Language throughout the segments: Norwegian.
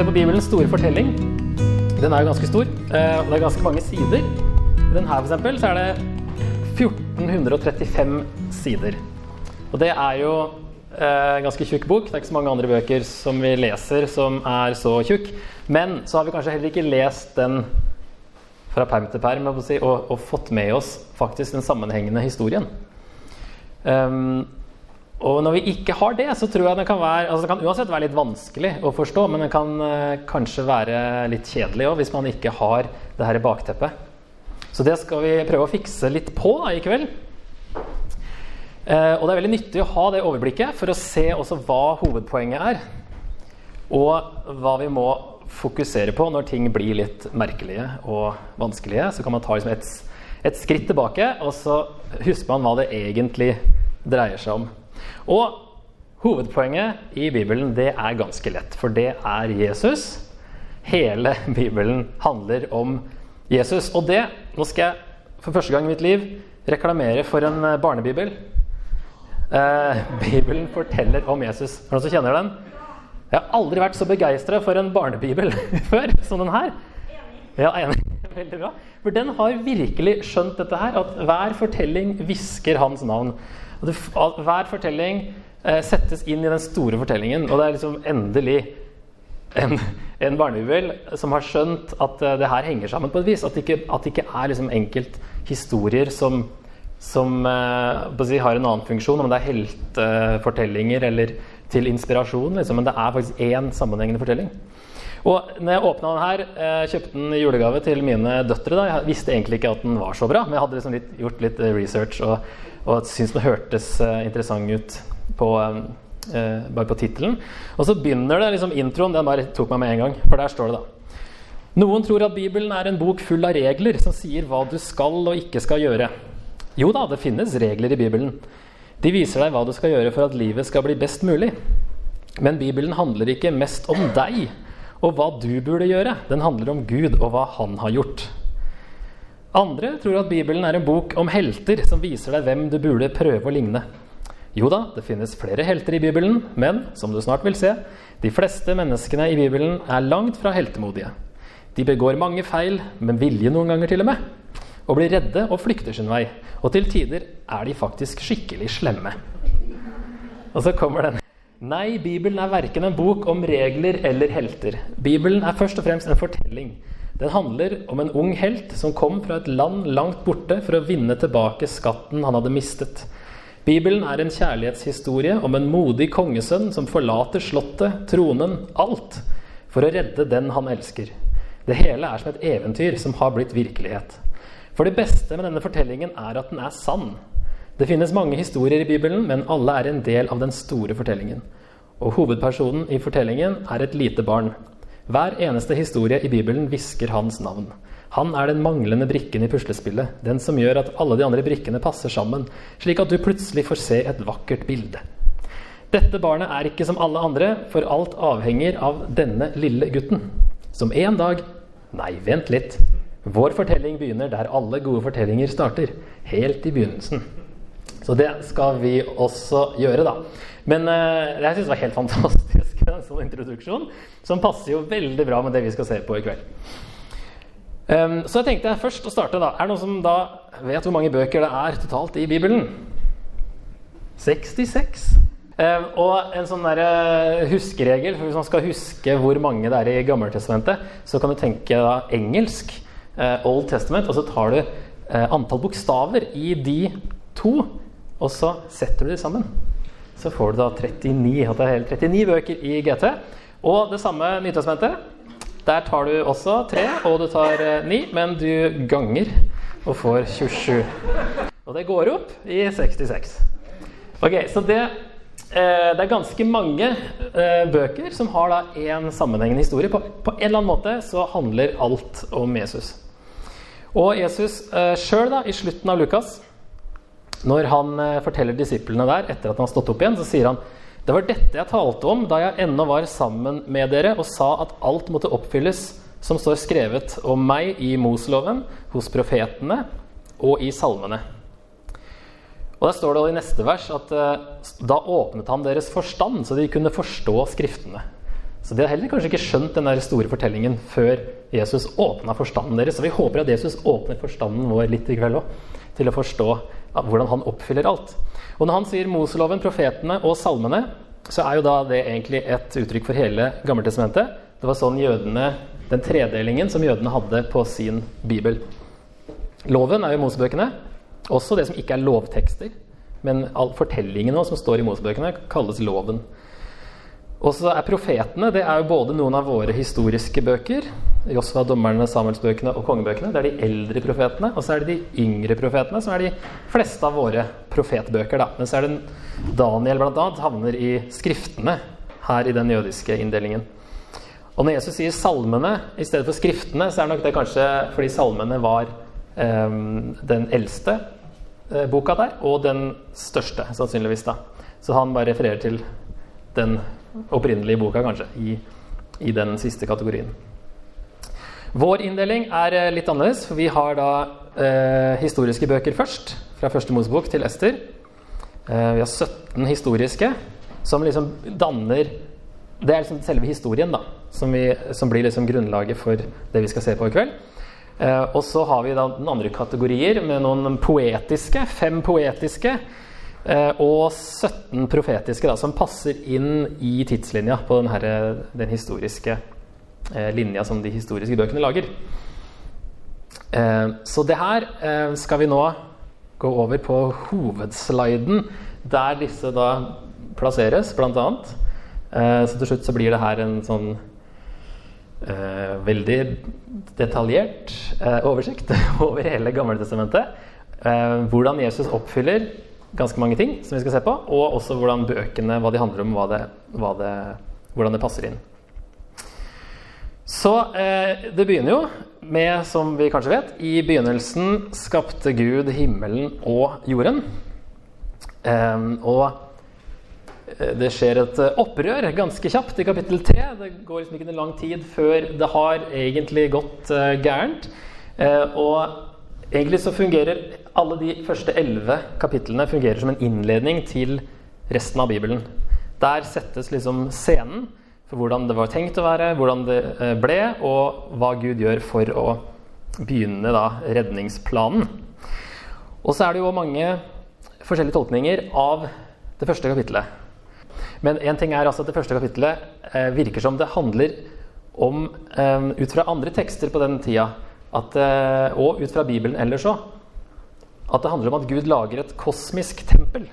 se på Bibelens store fortelling. Den er jo ganske stor, eh, og det er ganske mange sider. I den her for eksempel, så er det 1435 sider. Og det er jo eh, en ganske tjukk bok. Det er ikke så mange andre bøker som vi leser som er så tjukk. Men så har vi kanskje heller ikke lest den fra perm til perm og, og, fått med oss faktisk den sammenhengende historien. Um, og når vi ikke har det, så tror jeg det kan være altså det kan uansett være litt vanskelig å forstå, men det kan uh, kanskje være litt kjedelig òg hvis man ikke har det her i bakteppet. Så det skal vi prøve å fikse litt på da, i kveld. Eh, og det er veldig nyttig å ha det overblikket for å se også hva hovedpoenget er. Og hva vi må fokusere på når ting blir litt merkelige og vanskelige. Så kan man ta liksom et, et skritt tilbake, og så husker man hva det egentlig dreier seg om. Og hovedpoenget i Bibelen det er ganske lett, for det er Jesus. Hele Bibelen handler om Jesus. Og det Nå skal jeg for første gang i mitt liv reklamere for en eh, barnebibel. Eh, Bibelen forteller om Jesus. Er det noen som kjenner den? Jeg har aldri vært så begeistra for en barnebibel før som den her. Ja, enig. Veldig bra. For den har virkelig skjønt dette her, at hver fortelling hvisker hans navn. Det, hver fortelling eh, settes inn i den store fortellingen, og det er liksom endelig en, en barnebibel som har skjønt at eh, det her henger sammen på et vis. At det ikke, at det ikke er liksom enkelthistorier som, som uh, si, har en annen funksjon, om det er heltefortellinger eller til inspirasjon, liksom, men det er faktisk én sammenhengende fortelling. Og når jeg åpna den her, eh, kjøpte den i julegave til mine døtre. da, Jeg visste egentlig ikke at den var så bra, men jeg hadde liksom litt, gjort litt eh, research og, og syntes det hørtes eh, interessant ut på, eh, bare på tittelen. Og så begynner det liksom introen. Den bare tok meg med en gang, for der står det da Noen tror at Bibelen er en bok full av regler som sier hva du skal og ikke skal gjøre. Jo da, det finnes regler i Bibelen. De viser deg hva du skal gjøre for at livet skal bli best mulig. Men Bibelen handler ikke mest om deg og hva du burde gjøre. Den handler om Gud og hva han har gjort. Andre tror at Bibelen er en bok om helter som viser deg hvem du burde prøve å ligne. Jo da, det finnes flere helter i Bibelen, men som du snart vil se, de fleste menneskene i Bibelen er langt fra heltemodige. De begår mange feil, med vilje noen ganger til og med og blir redde og flykter sin vei. Og til tider er de faktisk skikkelig slemme. Og så kommer den. Nei, Bibelen er verken en bok om regler eller helter. Bibelen er først og fremst en fortelling. Den handler om en ung helt som kom fra et land langt borte for å vinne tilbake skatten han hadde mistet. Bibelen er en kjærlighetshistorie om en modig kongesønn som forlater slottet, tronen, alt, for å redde den han elsker. Det hele er som et eventyr som har blitt virkelighet. For det beste med denne fortellingen er at den er sann. Det finnes mange historier i Bibelen, men alle er en del av den store fortellingen. Og hovedpersonen i fortellingen er et lite barn. Hver eneste historie i Bibelen hvisker hans navn. Han er den manglende brikken i puslespillet, den som gjør at alle de andre brikkene passer sammen, slik at du plutselig får se et vakkert bilde. Dette barnet er ikke som alle andre, for alt avhenger av denne lille gutten. Som en dag Nei, vent litt. Vår fortelling begynner der alle gode fortellinger starter. Helt i begynnelsen. Så det skal vi også gjøre, da. Men uh, jeg syns det var helt fantastisk en sånn introduksjon, som passer jo veldig bra med det vi skal se på i kveld. Um, så jeg tenkte først å starte, da. Er det noen som da vet hvor mange bøker det er totalt i Bibelen? 66. Um, og en sånn der, uh, huskeregel, for hvis man skal huske hvor mange det er i Gammeltestamentet, så kan du tenke da engelsk uh, Old Testament, og så tar du uh, antall bokstaver i de to, og så setter du de sammen. Så får du da 39, at det er 39 bøker i GT. Og det samme Nytestamentet. Der tar du også tre, og du tar ni, men du ganger og får 27. Og det går opp i 66. Ok, så det Eh, det er ganske mange eh, bøker som har da én sammenhengende historie. På, på, en eller annen måte så handler alt om Jesus. Og Jesus eh, sjøl, i slutten av Lukas, når han eh, forteller disiplene der, etter at han har stått opp igjen, så sier han det var dette jeg talte om da jeg ennå var sammen med dere og sa at alt måtte oppfylles som står skrevet om meg i Moseloven, hos profetene og i salmene. Og Der står det i neste vers at uh, da åpnet han deres forstand, så de kunne forstå Skriftene. Så de har heller kanskje ikke skjønt den store fortellingen før Jesus åpna forstanden deres. Så vi håper at Jesus åpner forstanden vår litt i kveld òg, til å forstå hvordan han oppfyller alt. Og når han sier Moseloven, profetene og salmene, så er jo da det egentlig et uttrykk for hele Gammeltestamentet. Det var sånn jødene, den tredelingen som jødene hadde på sin bibel. Loven er jo Mosebøkene. Også det som ikke er lovtekster. Men all fortellingene som står i Mosebøkene, kalles loven. Og så er profetene det er jo både noen av våre historiske bøker, Josva, dommerne, Samuelsbøkene og kongebøkene. Det er de eldre profetene. Og så er det de yngre profetene, som er de fleste av våre profetbøker. Da. Men så er det Daniel bl.a. havner i skriftene her i den jødiske inndelingen. Og når Jesus sier salmene i stedet for skriftene, så er nok det kanskje fordi salmene var eh, den eldste eh, boka der, og den største, sannsynligvis. da. Så han bare refererer til den opprinnelige boka, kanskje, i, i den siste kategorien. Vår inndeling er eh, litt annerledes, vi har da eh, historiske bøker først. Fra første Mosebok til Ester. Eh, vi har 17 historiske som liksom danner Det er liksom selve historien, da, som, vi, som blir liksom grunnlaget for det vi skal se på i kveld. Eh, og så har vi da den andre kategorier med noen poetiske. Fem poetiske og 17 profetiske da, som passer inn i tidslinja på den, her, den historiske eh, linja som de historiske bøkene lager. Eh, så det her skal vi nå gå over på hovedsliden, der disse da plasseres, bl.a. Så til slutt så blir det her en sånn veldig detaljert oversikt over hele Gammeltestamentet. Uh, hvordan Jesus oppfyller ganske mange ting som vi skal se på, og også hvordan bøkene hva de handler om, hva det, hva det, hvordan det passer inn. Så eh, det begynner jo med, som vi kanskje vet, i begynnelsen skapte Gud himmelen og jorden. Eh, og eh, det skjer et opprør ganske kjapt i kapittel 3. Det går liksom ikke en lang tid før det har egentlig gått eh, gærent. Eh, og Egentlig så fungerer alle de første elleve kapitlene fungerer som en innledning til resten av Bibelen. Der settes liksom scenen for hvordan det var tenkt å være, hvordan det eh, ble, og hva Gud gjør for å begynne da redningsplanen. Og så er det jo mange forskjellige tolkninger av det første kapittelet. Men én ting er altså at det første kapittelet eh, virker som det handler om, eh, ut fra andre tekster på den tida, at, eh, og ut fra Bibelen ellers òg, at det handler om at Gud lager et kosmisk tempel.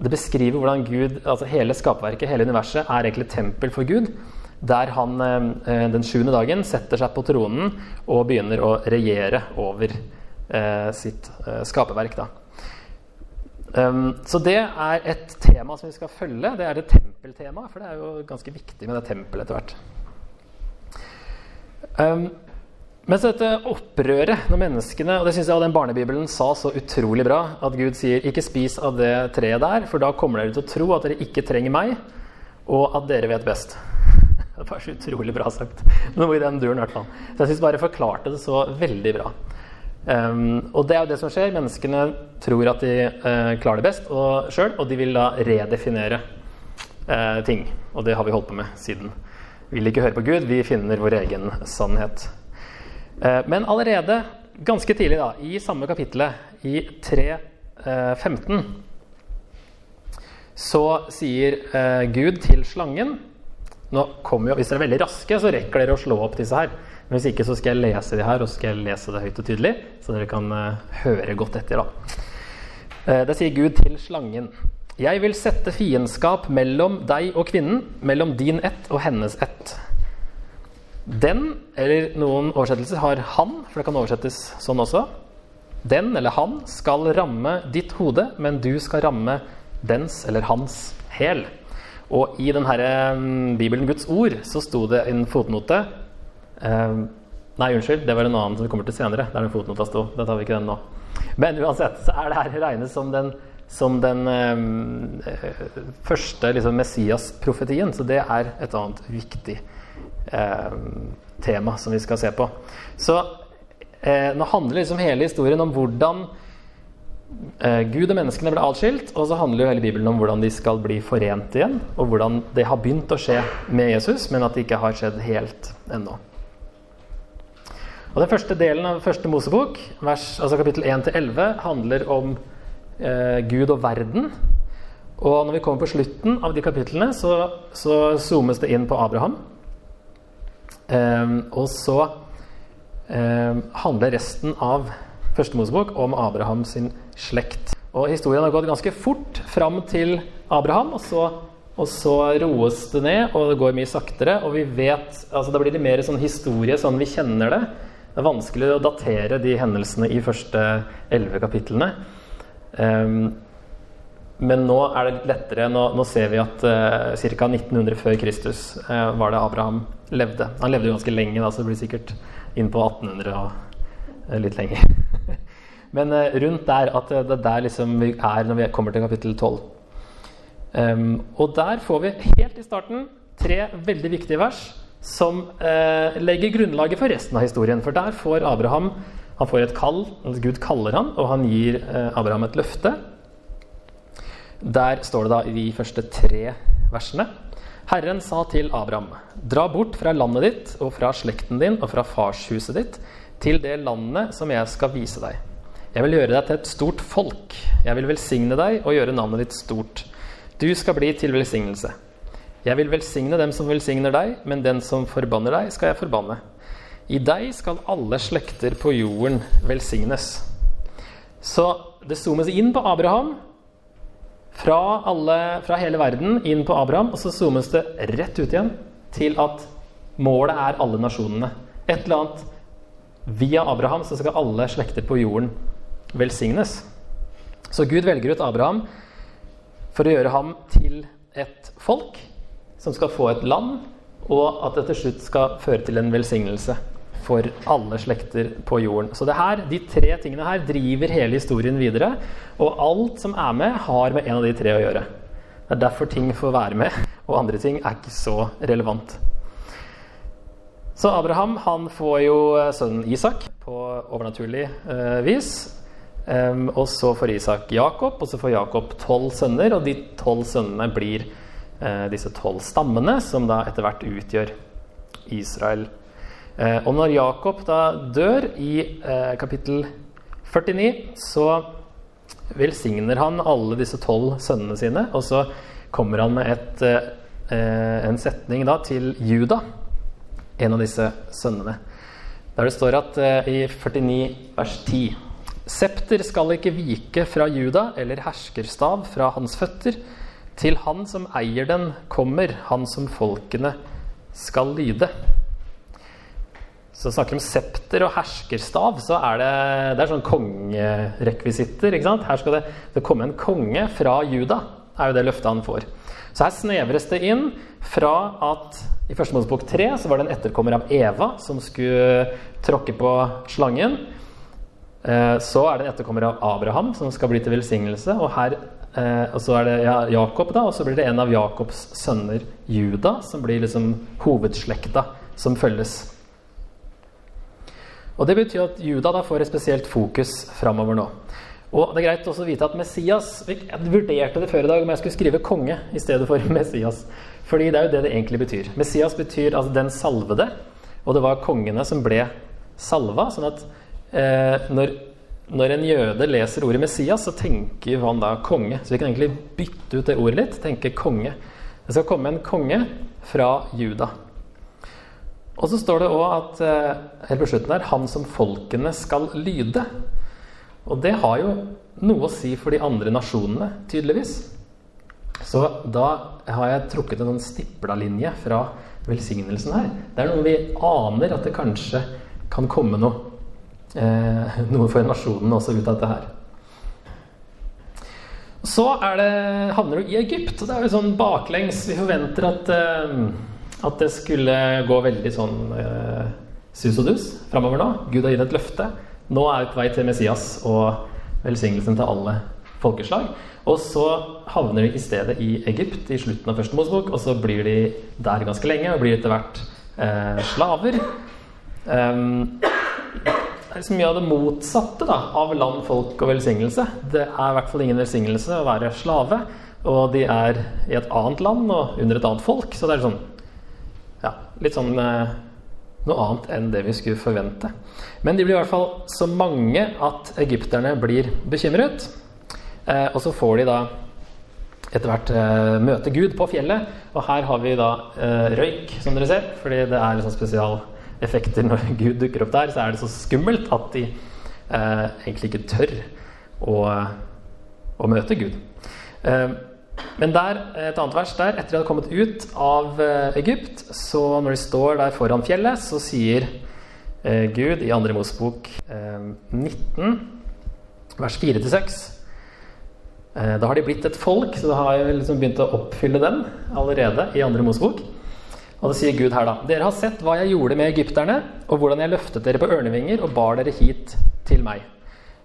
Det beskriver hvordan Gud, altså hele skapverket, hele universet, er egentlig tempel for Gud. Der han eh, den sjuende dagen setter seg på tronen og begynner å regjere over eh, sitt skaperverk. Da. Um, så det er et tema som vi skal følge. Det er det tempeltemaet, for det er jo ganske viktig med det tempelet etter hvert. Um, men så dette opprøret når menneskene Og det syns jeg den barnebibelen sa så utrolig bra. At Gud sier 'ikke spis av det treet der', for da kommer dere til å tro at dere ikke trenger meg, og at dere vet best. Det var så utrolig bra sagt. Noe i den duren, i hvert fall. Så jeg syns bare forklarte det så veldig bra. Um, og det er jo det som skjer. Menneskene tror at de uh, klarer det best sjøl, og de vil da redefinere uh, ting. Og det har vi holdt på med siden. Vi vil ikke høre på Gud, vi finner vår egen sannhet. Eh, men allerede ganske tidlig da, i samme kapittelet, i 3.15, eh, så sier eh, Gud til slangen nå kommer jo, Hvis dere er veldig raske, så rekker dere å slå opp disse her. Men hvis ikke, så skal jeg lese de her, og så skal jeg lese det høyt og tydelig, så dere kan høre godt etter. da. Det sier Gud til slangen. Jeg vil sette fiendskap mellom deg og kvinnen, mellom din ett og hennes ett. Den, eller noen oversettelser har 'han', for det kan oversettes sånn også. Den eller han skal ramme ditt hode, men du skal ramme dens eller hans hæl. Og i denne mm, Bibelen Guds ord så sto det en fotnote eh, Nei, unnskyld, det var en annen som vi kommer til senere. Der den fotnota sto. Da tar vi ikke den nå. Men uansett så er det her regnet som den, som den eh, første liksom, Messias-profetien. Så det er et annet viktig eh, tema som vi skal se på. Så eh, nå handler liksom hele historien om hvordan eh, Gud og menneskene ble atskilt, og så handler jo hele Bibelen om hvordan de skal bli forent igjen, og hvordan det har begynt å skje med Jesus, men at det ikke har skjedd helt ennå. Og Den første delen av første Mosebok, vers, altså kapittel 1-11, handler om eh, Gud og verden. Og når vi kommer på slutten av de kapitlene, så, så zoomes det inn på Abraham. Um, og så um, handler resten av Første Mosebok om Abraham sin slekt. Og historien har gått ganske fort fram til Abraham, og så, og så roes det ned, og det går mye saktere. Og vi vet altså Da blir det mer sånn historie sånn vi kjenner det. Det er vanskelig å datere de hendelsene i første elleve kapitlene. Um, men nå er det lettere. Nå, nå ser vi at uh, ca. 1900 før Kristus uh, var det Abraham levde. Han levde jo ganske lenge, da, så det blir sikkert inn på 1800 og uh, litt lenger. Men uh, rundt der at det er der liksom vi er når vi kommer til kapittel 12. Um, og der får vi helt i starten tre veldig viktige vers som uh, legger grunnlaget for resten av historien. For der får Abraham han får et kall, Gud kaller han, og han gir Abraham et løfte. Der står det da i de første tre versene Herren sa til Abraham, dra bort fra landet ditt og fra slekten din og fra farshuset ditt til det landet som jeg skal vise deg. Jeg vil gjøre deg til et stort folk. Jeg vil velsigne deg og gjøre navnet ditt stort. Du skal bli til velsignelse. Jeg vil velsigne dem som velsigner deg, men den som forbanner deg, skal jeg forbanne. I deg skal alle slekter på jorden velsignes. Så det zoomes inn på Abraham. Fra, alle, fra hele verden inn på Abraham, og så zoomes det rett ut igjen til at målet er alle nasjonene. Et eller annet Via Abraham så skal alle slekter på jorden velsignes. Så Gud velger ut Abraham for å gjøre ham til et folk som skal få et land, og at det til slutt skal føre til en velsignelse for alle slekter på jorden. Så det her, de tre tingene her driver hele historien videre. Og alt som er med, har med en av de tre å gjøre. Det er derfor ting får være med, og andre ting er ikke så relevant. Så Abraham han får jo sønnen Isak på overnaturlig eh, vis. Um, og så får Isak Jakob, og så får Jakob tolv sønner. Og de tolv sønnene blir eh, disse tolv stammene, som da etter hvert utgjør Israel. Uh, og når Jakob da dør i uh, kapittel 49, så velsigner han alle disse tolv sønnene sine. Og så kommer han med et, en setning da til Juda, en av disse sønnene. Der det står at i 49 vers 10 Septer skal ikke vike fra Juda, eller herskerstav fra hans føtter. Til han som eier den, kommer han som folkene skal lyde. Så snakker vi om septer og herskerstav, så er det, det er sånn kongerekvisitter. ikke sant? Her skal det, det komme en konge fra Juda, er jo det løftet han får. Så her snevres det inn fra at i Første Mosebok 3 så var det en etterkommer av Eva som skulle tråkke på slangen. Eh, så er det en etterkommer av Abraham som skal bli til velsignelse. Og, her, eh, og så er det Jakob, da, og så blir det en av Jakobs sønner, Juda, som blir liksom hovedslekta som følges. Og Det betyr at Juda da får et spesielt fokus framover nå. Og det er greit også å vite at Messias Jeg vurderte det før i dag om jeg skulle skrive konge i stedet for Messias. Fordi det er jo det det egentlig betyr. Messias betyr altså den salvede, og det var kongene som ble salva. sånn at eh, når, når, en jøde leser ordet Messias, så tenker han da konge. Så vi kan egentlig bytte ut det ordet litt. Tenke konge. Det skal komme en konge fra Juda. Og så står det òg at eh, helt på slutten her, 'han som folkene skal lyde'. Og det har jo noe å si for de andre nasjonene, tydeligvis. Så da har jeg trukket en sånn stipla linje fra velsignelsen her. Det er noe vi aner at det kanskje kan komme noe eh, noe for nasjonen også ut av dette her. Så det, havner du i Egypt. og Det er jo sånn baklengs. Vi forventer at, eh, at det skulle gå veldig sånn eh, sus og dus framover nå. Gud har gitt et løfte. Nå er vi på vei til Messias og velsignelsen til alle folkeslag. Og så havner de i stedet i Egypt i slutten av første Mosebok, og så blir de der ganske lenge og blir etter hvert eh, slaver. Um, liksom mye av det motsatte da, av land, folk og velsignelse. Det er i hvert fall ingen velsignelse å være slave, og de er i et annet land og under et annet folk. Så det er sånn litt sånn eh, noe annet enn det vi skulle forvente. Men de blir i hvert fall så mange at egypterne blir bekymret. Eh, og så får de da etter hvert eh, møte Gud på fjellet. Og her har vi da røyk, som dere ser, fordi det er sånn spesialeffekter når Gud dukker opp der. Så er det så skummelt at de egentlig ikke tør å, å møte Gud. Eh, men der, et annet vers der, etter de hadde kommet ut av eh, Egypt, så når de står der foran fjellet, så sier eh, Gud i 2. Mosebok 19, vers 4-6 Eh, da har de blitt et folk, så da har jeg liksom begynt å oppfylle den allerede i andre Mosebok. Og det sier Gud her, da. Dere har sett hva jeg gjorde med egypterne, og hvordan jeg løftet dere på ørnevinger og bar dere hit til meg.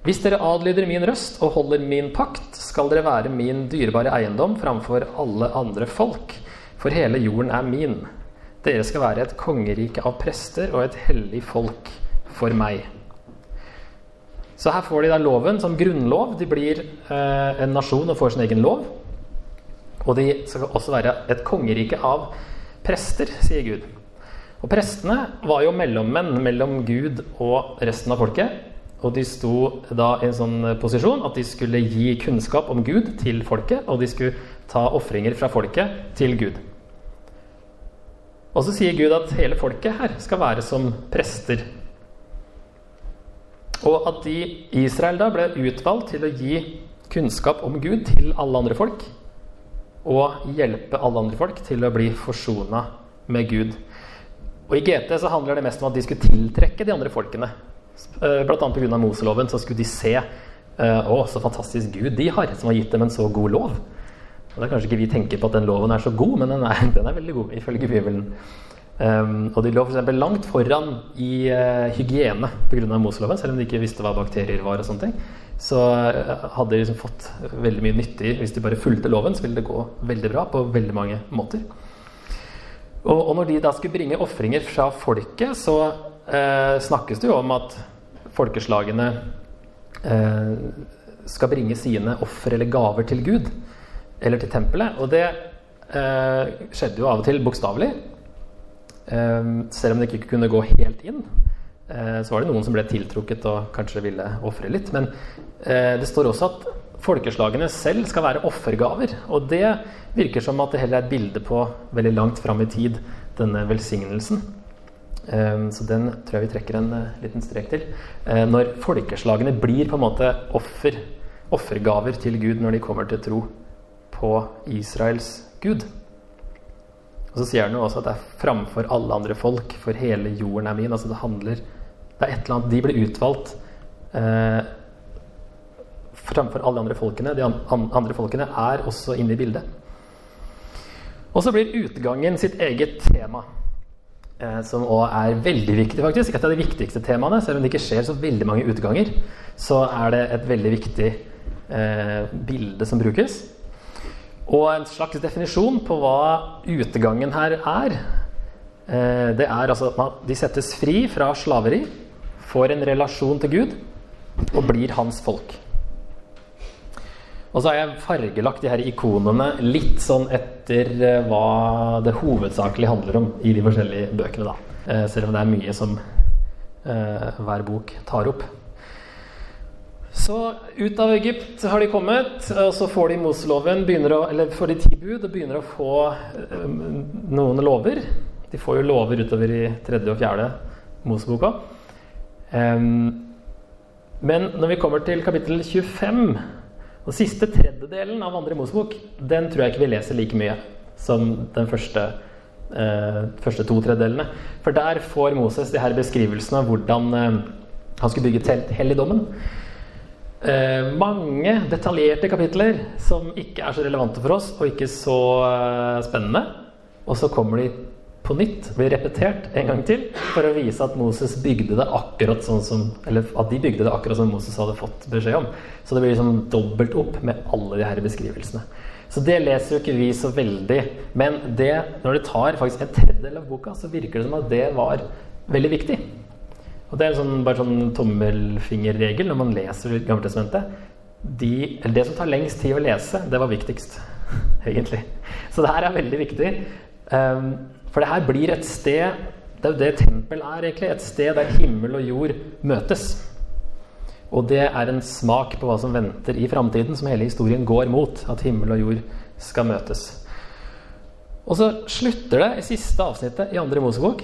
Hvis dere adlyder min røst og holder min pakt, skal dere være min dyrebare eiendom framfor alle andre folk, for hele jorden er min. Dere skal være et kongerike av prester og et hellig folk for meg. Så her får de da loven som grunnlov. De blir eh, en nasjon og får sin egen lov. Og de skal også være et kongerike av prester, sier Gud. Og prestene var jo mellommenn mellom Gud og resten av folket. Og de sto da i en sånn posisjon at de skulle gi kunnskap om Gud til folket, og de skulle ta ofringer fra folket til Gud. Og så sier Gud at hele folket her skal være som prester og at de, Israel da ble utvalgt til å gi kunnskap om Gud til alle andre folk. Og hjelpe alle andre folk til å bli forsona med Gud. Og I GT så handler det mest om at de skulle tiltrekke de andre folkene. Eh, Bl.a. pga. Moseloven så skulle de se eh, å, så fantastisk Gud de har, som har gitt dem en så god lov. Og det er kanskje ikke vi tenker på at den loven er så god, men den er, den er veldig god ifølge Bibelen. Um, og de lå f.eks. langt foran i uh, hygiene pga. Moseloven, selv om de ikke visste hva bakterier var. og sånne ting. Så uh, hadde de liksom fått veldig mye nyttig hvis de bare fulgte loven. Så ville det gå veldig bra på veldig mange måter. Og, og når de da skulle bringe ofringer fra folket, så uh, snakkes det jo om at folkeslagene skal bringe sine offer eller gaver til Gud. Eller til tempelet. Og det skjedde jo av og til bokstavelig. Ehm, selv om det ikke kunne gå helt inn, eh, så var det noen som ble tiltrukket og kanskje ville ofre litt. Men eh, det står også at folkeslagene selv skal være offergaver. Og det virker som at det heller er et bilde på veldig langt fram i tid, denne velsignelsen. Ehm, så den tror jeg vi trekker en eh, liten strek til. Når folkeslagene blir på en måte offer, offergaver til Gud når de kommer til tro på Israels Gud. Og så sier han jo også at det er framfor alle andre folk, for hele jorden er min. Altså det handler Det er et eller annet De blir utvalgt eh, framfor alle andre folkene. De andre folkene er også inne i bildet. Og så blir utgangen sitt eget tema. Eh, som òg er veldig viktig, faktisk. Et av de viktigste temaene. Selv om det ikke skjer så veldig mange utganger, så er det et veldig viktig eh, bilde som brukes. Og en slags definisjon på hva utegangen her er, eh, det er altså at de settes fri fra slaveri, får en relasjon til Gud og blir hans folk. Og så har jeg fargelagt de her ikonene litt sånn etter eh, hva det hovedsakelig handler om i de forskjellige bøkene, da. Eh, selv om det er mye som hver bok tar opp. Så ut av Egypt har de kommet, og så får de Moseloven, eller får de ti bud og begynner å få noen lover. De får jo lover utover i tredje og fjerde Moseboka. Men når vi kommer til kapittel 25, den siste tredjedelen av andre Mosebok, den tror jeg ikke vi leser like mye som den første, eh, første to tredjedelene. For der får Moses de her beskrivelsene av hvordan eh, han skulle bygge telt helligdommen. Eh, mange detaljerte kapitler som ikke er så relevante for oss, og ikke så eh, spennende. Og så kommer de på nytt, blir repetert en gang til, for å vise at Moses bygde det akkurat sånn som Eller at de bygde det akkurat som Moses hadde fått beskjed om. Så det blir liksom dobbelt opp med alle de her beskrivelsene. Så det leser jo ikke vi så veldig. Men det, når det tar faktisk en tredjedel av boka, så virker det som at det var veldig viktig. Og det er en sånn, bare sånn tommelfingerregel når man leser Gammeltestamentet. De, det som tar lengst tid å lese, det var viktigst, egentlig. Så det her er veldig viktig. Um, for det her blir et sted Det er jo det tempel er, egentlig. Et sted der himmel og jord møtes. Og det er en smak på hva som venter i framtiden, som hele historien går mot. At himmel og jord skal møtes. Og så slutter det i siste avsnittet i andre Mosebok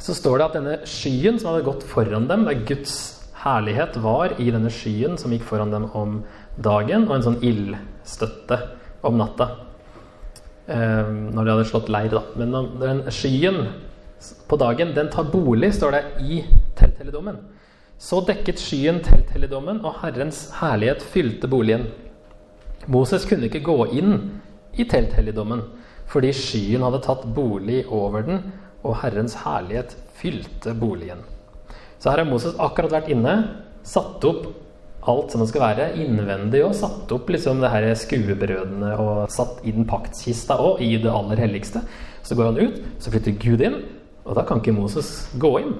så står det at denne skyen som hadde gått foran dem, der Guds herlighet var i denne skyen som gikk foran dem om dagen, og en sånn ildstøtte om natta. Eh, når de hadde slått leir, da. Men den skyen på dagen, den tar bolig, står det, i telthelligdommen. Så dekket skyen telthelligdommen, og Herrens herlighet fylte boligen. Moses kunne ikke gå inn i telthelligdommen fordi skyen hadde tatt bolig over den og Herrens herlighet fylte boligen. Så her har Moses akkurat vært inne, satt opp alt som det skal være, innvendig, og satt opp liksom det her skuebrødene og satt i den paktskista og i det aller helligste. Så går han ut, så flytter Gud inn, og da kan ikke Moses gå inn.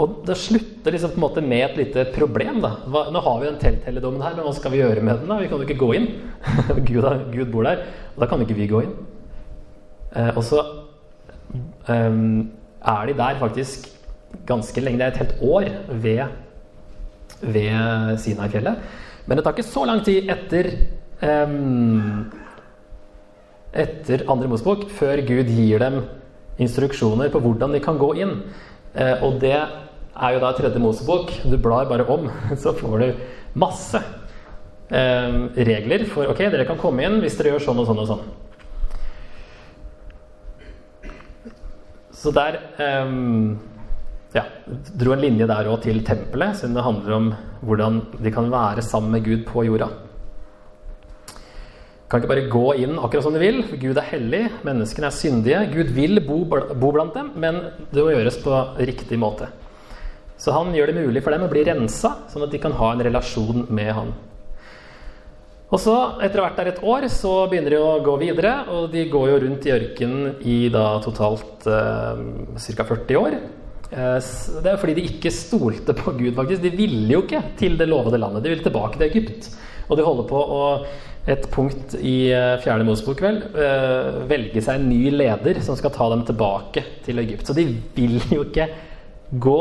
Og det slutter liksom på en måte med et lite problem. da. Hva, nå har vi den telthelligdommen her, men hva skal vi gjøre med den? da? Vi kan jo ikke gå inn. Gud, Gud, bor der, og da kan ikke vi gå inn. Eh, og så eh, er de der faktisk ganske lenge. Det er et helt år ved, ved Sinai-fjellet. Men det tar ikke så lang tid etter um, etter andre Mosebok før Gud gir dem instruksjoner på hvordan de kan gå inn. Eh, og det er jo da tredje Mosebok. Du blar bare om, så får du masse eh, regler for ok, dere kan komme inn hvis dere gjør sånn og sånn og sånn. Så der um, ja, dro en linje der òg til tempelet, siden det handler om hvordan de kan være sammen med Gud på jorda. Kan ikke bare gå inn akkurat som de vil. Gud er hellig, menneskene er syndige. Gud vil bo, bo blant dem, men det må gjøres på riktig måte. Så han gjør det mulig for dem å bli rensa, sånn at de kan ha en relasjon med han. Og så, etter å ha vært der et år, så begynner de å gå videre. Og de går jo rundt i ørkenen i da totalt eh, ca. 40 år. Eh, det er fordi de ikke stolte på Gud, faktisk. De ville jo ikke til det lovede landet. De ville tilbake til Egypt. Og de holder på å et punkt i eh, Fjerde Mosebok vel, eh, velge seg en ny leder som skal ta dem tilbake til Egypt. Så de vil jo ikke gå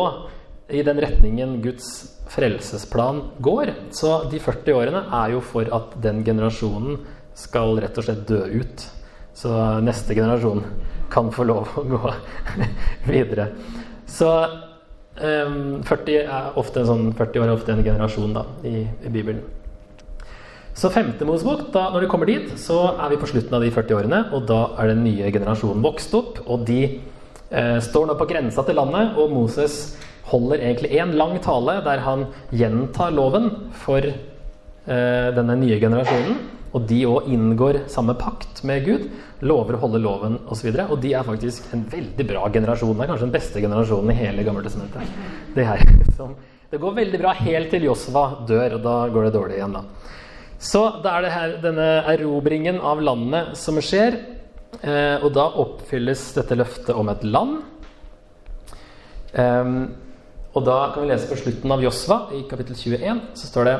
i den retningen Guds frelsesplan går. Så de 40 årene er jo for at den generasjonen skal rett og slett dø ut. Så neste generasjon kan få lov å gå videre. Så um, 40, er ofte en sånn, 40 år er ofte en generasjon da, i, i Bibelen. Så femte Mosebok, da, når du kommer dit, så er vi på slutten av de 40 årene. Og da er den nye generasjonen vokst opp, og de eh, står nå på grensa til landet. Og Moses holder egentlig en lang tale der han gjentar loven for eh, denne nye generasjonen. Og de òg inngår samme pakt med Gud, lover å holde loven osv. Og, så og de er faktisk en veldig bra generasjon. Det er kanskje den beste generasjonen i hele Gammeltestamentet. Det, det går veldig bra helt til Josva dør, og da går det dårlig igjen. da. Så da er det her denne erobringen av landet som skjer. Eh, og da oppfylles dette løftet om et land. Um, og da kan vi lese på slutten av Josva, i kapittel 21, så står det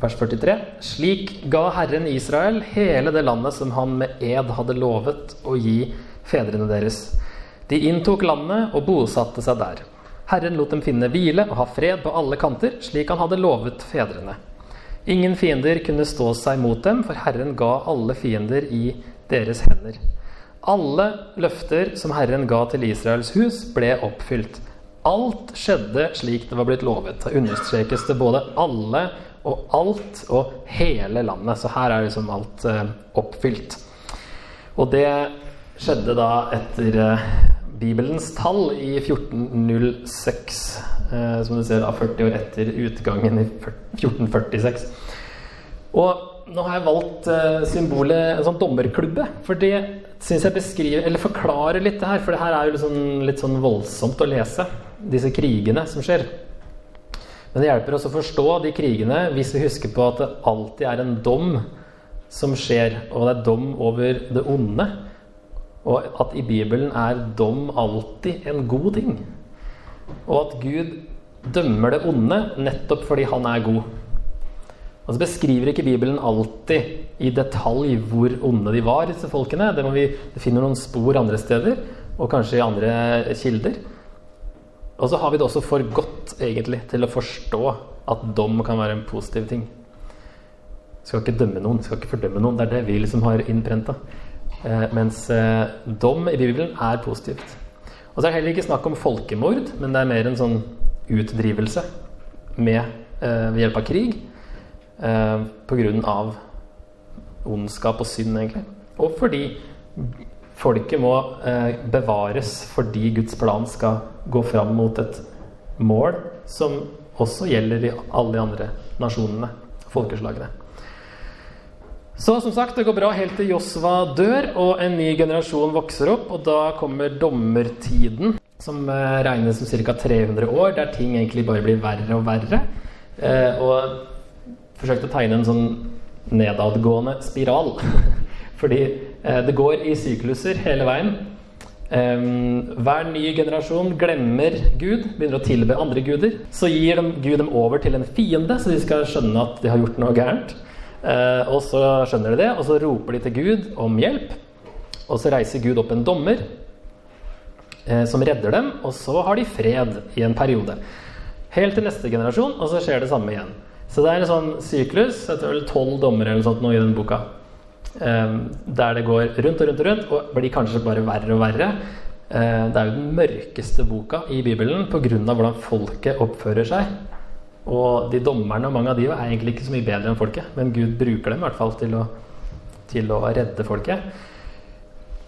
vers 43. Slik ga Herren Israel hele det landet som han med ed hadde lovet å gi fedrene deres. De inntok landet og bosatte seg der. Herren lot dem finne hvile og ha fred på alle kanter, slik han hadde lovet fedrene. Ingen fiender kunne stå seg mot dem, for Herren ga alle fiender i deres hender. Alle løfter som Herren ga til Israels hus, ble oppfylt. Alt skjedde slik det var blitt lovet. Da understrekes det både alle og alt og hele landet. Så her er liksom alt eh, oppfylt. Og det skjedde da etter eh, Bibelens tall i 1406. Eh, som du ser, da 40 år etter utgangen i 1446. Og nå har jeg valgt symbolet en sånn dommerklubbe. For det syns jeg beskriver, eller forklarer litt det her. For det her er jo sånn, litt sånn voldsomt å lese disse krigene som skjer. Men det hjelper oss å forstå de krigene hvis vi husker på at det alltid er en dom som skjer, og det er dom over det onde. Og at i Bibelen er dom alltid en god ting. og at Gud dømmer det onde nettopp fordi han er god. Og så beskriver ikke Bibelen alltid i detalj hvor onde de var, disse folkene. Det, vi, det finner noen spor andre steder, og kanskje i andre kilder. Og så har vi det også for godt, egentlig, til å forstå at dom kan være en positiv ting. Skal ikke dømme noen, skal ikke fordømme noen. Det er det vi liksom har innprenta. Eh, mens eh, dom i Bibelen er positivt. Og så er det heller ikke snakk om folkemord, men det er mer en sånn utdrivelse med, eh, ved hjelp av krig. Eh, Pga. ondskap og synd, egentlig. Og fordi folket må eh, bevares fordi Guds plan skal gå fram mot et mål som også gjelder i alle de andre nasjonene, folkeslagene. Så som sagt, det går bra helt til Josva dør og en ny generasjon vokser opp. Og da kommer dommertiden, som eh, regnes som ca. 300 år, der ting egentlig bare blir verre og verre. Eh, og forsøkte å tegne en sånn nedadgående spiral. Fordi det går i sykluser hele veien. hver ny generasjon glemmer Gud, begynner å tilbe andre guder. Så gir de Gud dem over til en fiende, så de skal skjønne at de har gjort noe gærent. Eh, og så skjønner de det, og så roper de til Gud om hjelp. Og så reiser Gud opp en dommer eh, som redder dem, og så har de fred i en periode. Helt til neste generasjon, og så skjer det samme igjen. Så det er en sånn syklus, jeg tror tolv dommer eller noe sånt nå i den boka, eh, der det går rundt og rundt og rundt, og blir kanskje bare verre og verre. Eh, det er jo den mørkeste boka i Bibelen pga. hvordan folket oppfører seg. Og de dommerne og mange av de er egentlig ikke så mye bedre enn folket, men Gud bruker dem i hvert fall til å, til å redde folket.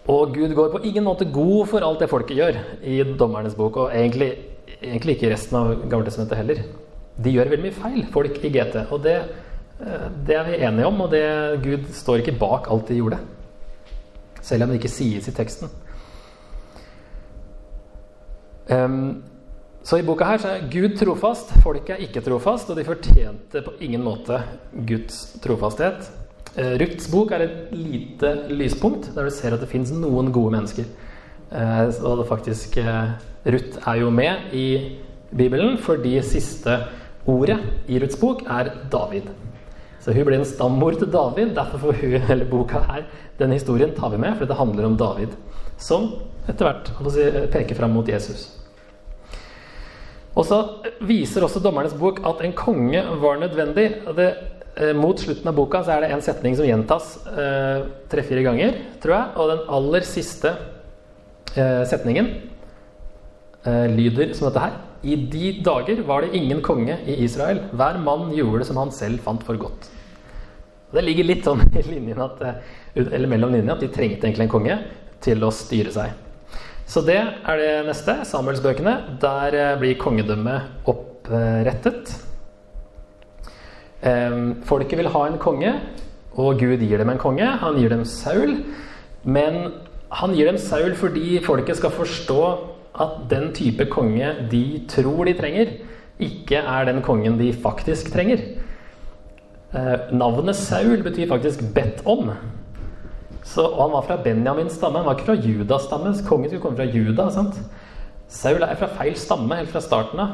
Og Gud går på ingen måte god for alt det folket gjør i dommernes bok, og egentlig, egentlig ikke i resten av Gammeltestamentet heller. De gjør veldig mye feil, folk i GT, og det, det er vi enige om. Og det, Gud står ikke bak alt de gjorde, selv om det ikke sies i teksten. Um, så i boka her så er Gud trofast, folket er ikke trofast, og de fortjente på ingen måte Guds trofasthet. Uh, Ruths bok er et lite lyspunkt, der du ser at det fins noen gode mennesker. Uh, og det faktisk uh, Ruth er jo med i Bibelen fordi siste ordet i Ruths bok er David. Så hun blir en stammor til David. Derfor får hun hele boka her. Denne historien tar vi med, for det handler om David. Som etter hvert peker fram mot Jesus. Og så viser også dommernes bok at en konge var nødvendig. Det, eh, mot slutten av boka så er det en setning som gjentas eh, tre-fire ganger, tror jeg. Og den aller siste eh, setningen eh, lyder som dette her. I de dager var det ingen konge i Israel. Hver mann gjorde det som han selv fant for godt. Og det ligger litt sånn i linjen at, eh, eller mellom linjene at de trengte egentlig en konge til å styre seg. Så det er det neste. Samuelsbøkene. Der eh, blir kongedømmet opprettet. Folket vil ha en konge, og Gud gir dem en konge. Han gir dem Saul. Men han gir dem Saul fordi folket skal forstå at den type konge de tror de trenger, ikke er den kongen de faktisk trenger. Eh, navnet Saul betyr faktisk 'bedt om'. Så, og han var fra Benjamins stamme, han var ikke fra Judas stamme. Kongen skulle komme fra Juda. sant? Saul er fra feil stamme helt fra starten av.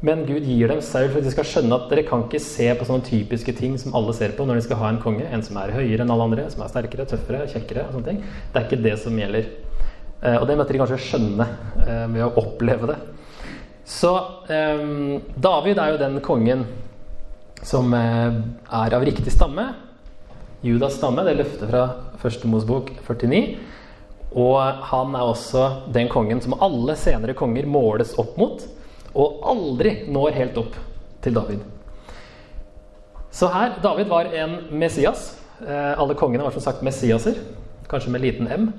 Men Gud gir dem Saul for at de skal skjønne at dere kan ikke se på sånne typiske ting som alle ser på når de skal ha en konge. En som er høyere enn alle andre, som er sterkere, tøffere, kjekkere. og sånne ting. Det er ikke det som gjelder. Eh, og det måtte de kanskje skjønne eh, ved å oppleve det. Så eh, David er jo den kongen som er av riktig stamme. Judas stamme, det løftet fra første Mosebok 49. Og han er også den kongen som alle senere konger måles opp mot, og aldri når helt opp til David. Så her David var en Messias. Alle kongene var som sagt Messiaser, kanskje med liten M.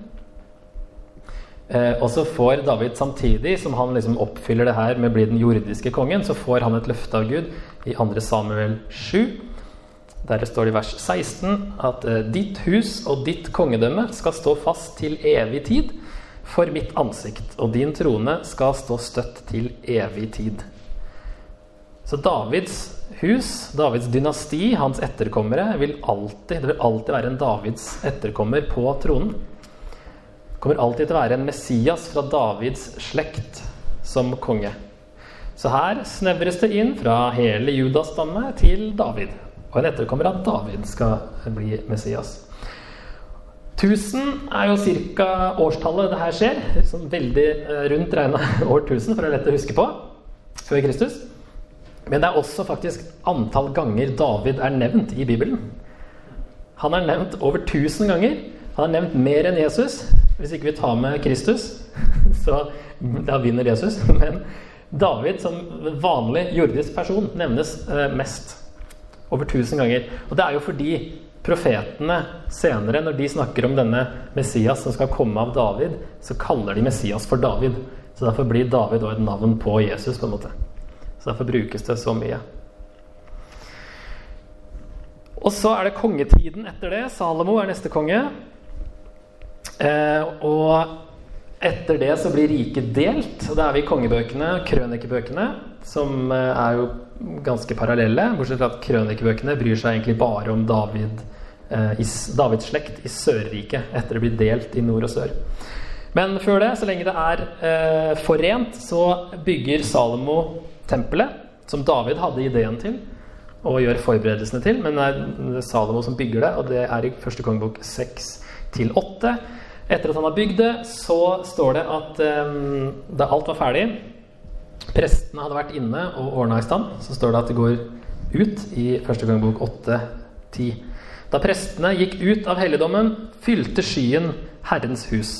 Eh, og så får David samtidig som han liksom oppfyller det her med å bli den jordiske kongen, så får han et løfte av Gud i 2. Samuel 7 der det står i vers 16 at eh, ditt hus og ditt kongedømme skal stå fast til evig tid for mitt ansikt, og din trone skal stå støtt til evig tid. Så Davids hus, Davids dynasti, hans etterkommere, vil alltid, det vil alltid være en Davids etterkommer på tronen. Kommer alltid til å være en Messias fra Davids slekt som konge. Så her snevres det inn fra hele Judas stamme til David. Og en etterkommer av David skal bli Messias. 1000 er jo ca. årstallet det her skjer. Sånn veldig eh, rundt regna år 1000, for det er lett å huske på. Før Kristus. Men det er også faktisk antall ganger David er nevnt i Bibelen. Han er nevnt over 1000 ganger. Han er nevnt mer enn Jesus. Hvis ikke vi tar med Kristus, så da vinner Jesus. Men David som vanlig jordisk person nevnes eh, mest. Over 1000 ganger. Og det er jo fordi profetene senere, når de snakker om denne Messias som skal komme av David, så kaller de Messias for David. Så derfor blir David også et navn på Jesus, på en måte. Så derfor brukes det så mye. Og så er det kongetiden etter det. Salomo er neste konge. Eh, og etter det så blir riket delt. og Da er vi i kongebøkene, krønikebøkene, som eh, er jo ganske parallelle. Bortsett fra at krønikebøkene bryr seg egentlig bare om David, eh, i, Davids slekt i Sørriket, etter det blir delt i nord og sør. Men før det, så lenge det er forent, så bygger Salomo tempelet, som David hadde ideen til og gjør forberedelsene til. Men det er Salomo som bygger det, og det er i første kongebok 6 til 8. Etter at han har bygd det, så står det at um, da alt var ferdig Prestene hadde vært inne og ordna i stand. Så står det at det går ut i første gangbok 8.10. Da prestene gikk ut av helligdommen, fylte skyen Herrens hus.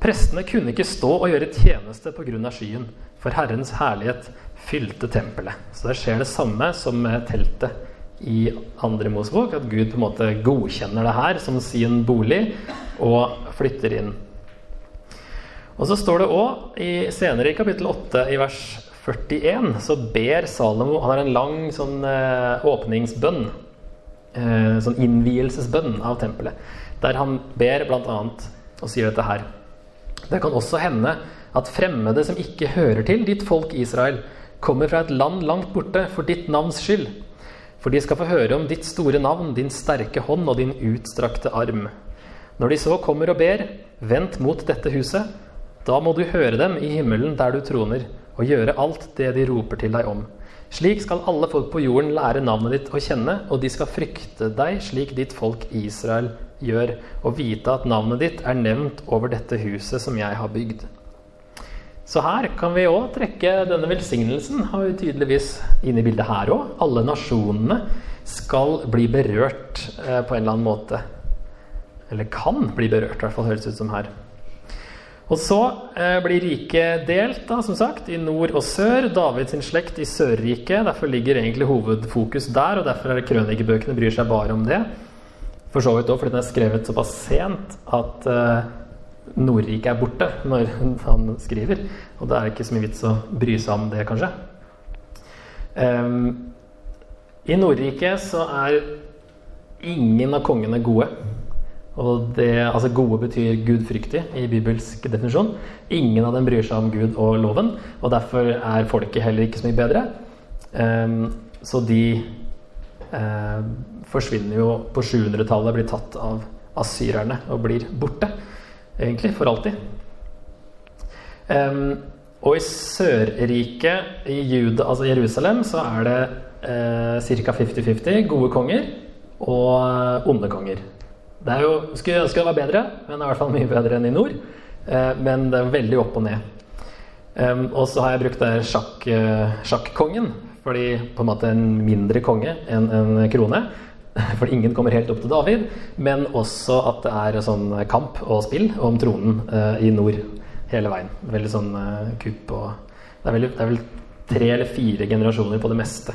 Prestene kunne ikke stå og gjøre tjeneste pga. skyen, for Herrens herlighet fylte tempelet. Så der skjer det samme som med teltet i andre Mosebok, at Gud på en måte godkjenner det her som sin bolig og flytter inn. Og så står det òg senere i kapittel 8 i vers 41 så ber Salomo Han har en lang sånn eh, åpningsbønn. Eh, sånn innvielsesbønn av tempelet. Der han ber bl.a. og sier dette her. Det kan også hende at fremmede som ikke hører til ditt folk Israel, kommer fra et land langt borte for ditt navns skyld. For de skal få høre om ditt store navn, din sterke hånd og din utstrakte arm. Når de så kommer og ber, vent mot dette huset, da må du høre dem i himmelen der du troner, og gjøre alt det de roper til deg om. Slik skal alle folk på jorden lære navnet ditt å kjenne, og de skal frykte deg slik ditt folk Israel gjør, og vite at navnet ditt er nevnt over dette huset som jeg har bygd. Så her kan vi òg trekke denne velsignelsen har vi tydeligvis inn i bildet her òg. Alle nasjonene skal bli berørt eh, på en eller annen måte. Eller kan bli berørt, i hvert fall høres ut som her. Og så eh, blir riket delt, da, som sagt, i nord og sør. Davids slekt i Sørriket. Derfor ligger egentlig hovedfokus der, og derfor er det krønikebøkene bryr seg bare om det. For så vidt òg fordi den er skrevet såpass sent at eh, Nordriket er borte når han skriver. Og det er ikke så mye vits å bry seg om det, kanskje. Um, I Nordrike så er ingen av kongene gode. Og det, altså Gode betyr gudfryktig i bibelsk definisjon. Ingen av dem bryr seg om Gud og loven, og derfor er folket heller ikke så mye bedre. Um, så de uh, forsvinner jo på 700-tallet, blir tatt av asyrerne og blir borte. Egentlig for alltid. Um, og i Sørriket, i Juda, altså Jerusalem, så er det uh, ca. 50-50 gode konger og onde konger. Det er jo, Skulle ønske det var bedre, men det er i hvert fall mye bedre enn i nord. Eh, men det er veldig opp og ned. Um, og så har jeg brukt det sjakk, uh, sjakkongen, fordi på en måte en mindre konge enn en krone. For ingen kommer helt opp til David, men også at det er sånn kamp og spill om tronen uh, i nord hele veien. Veldig sånn uh, kupp og det er, veldig, det er vel tre eller fire generasjoner på det meste.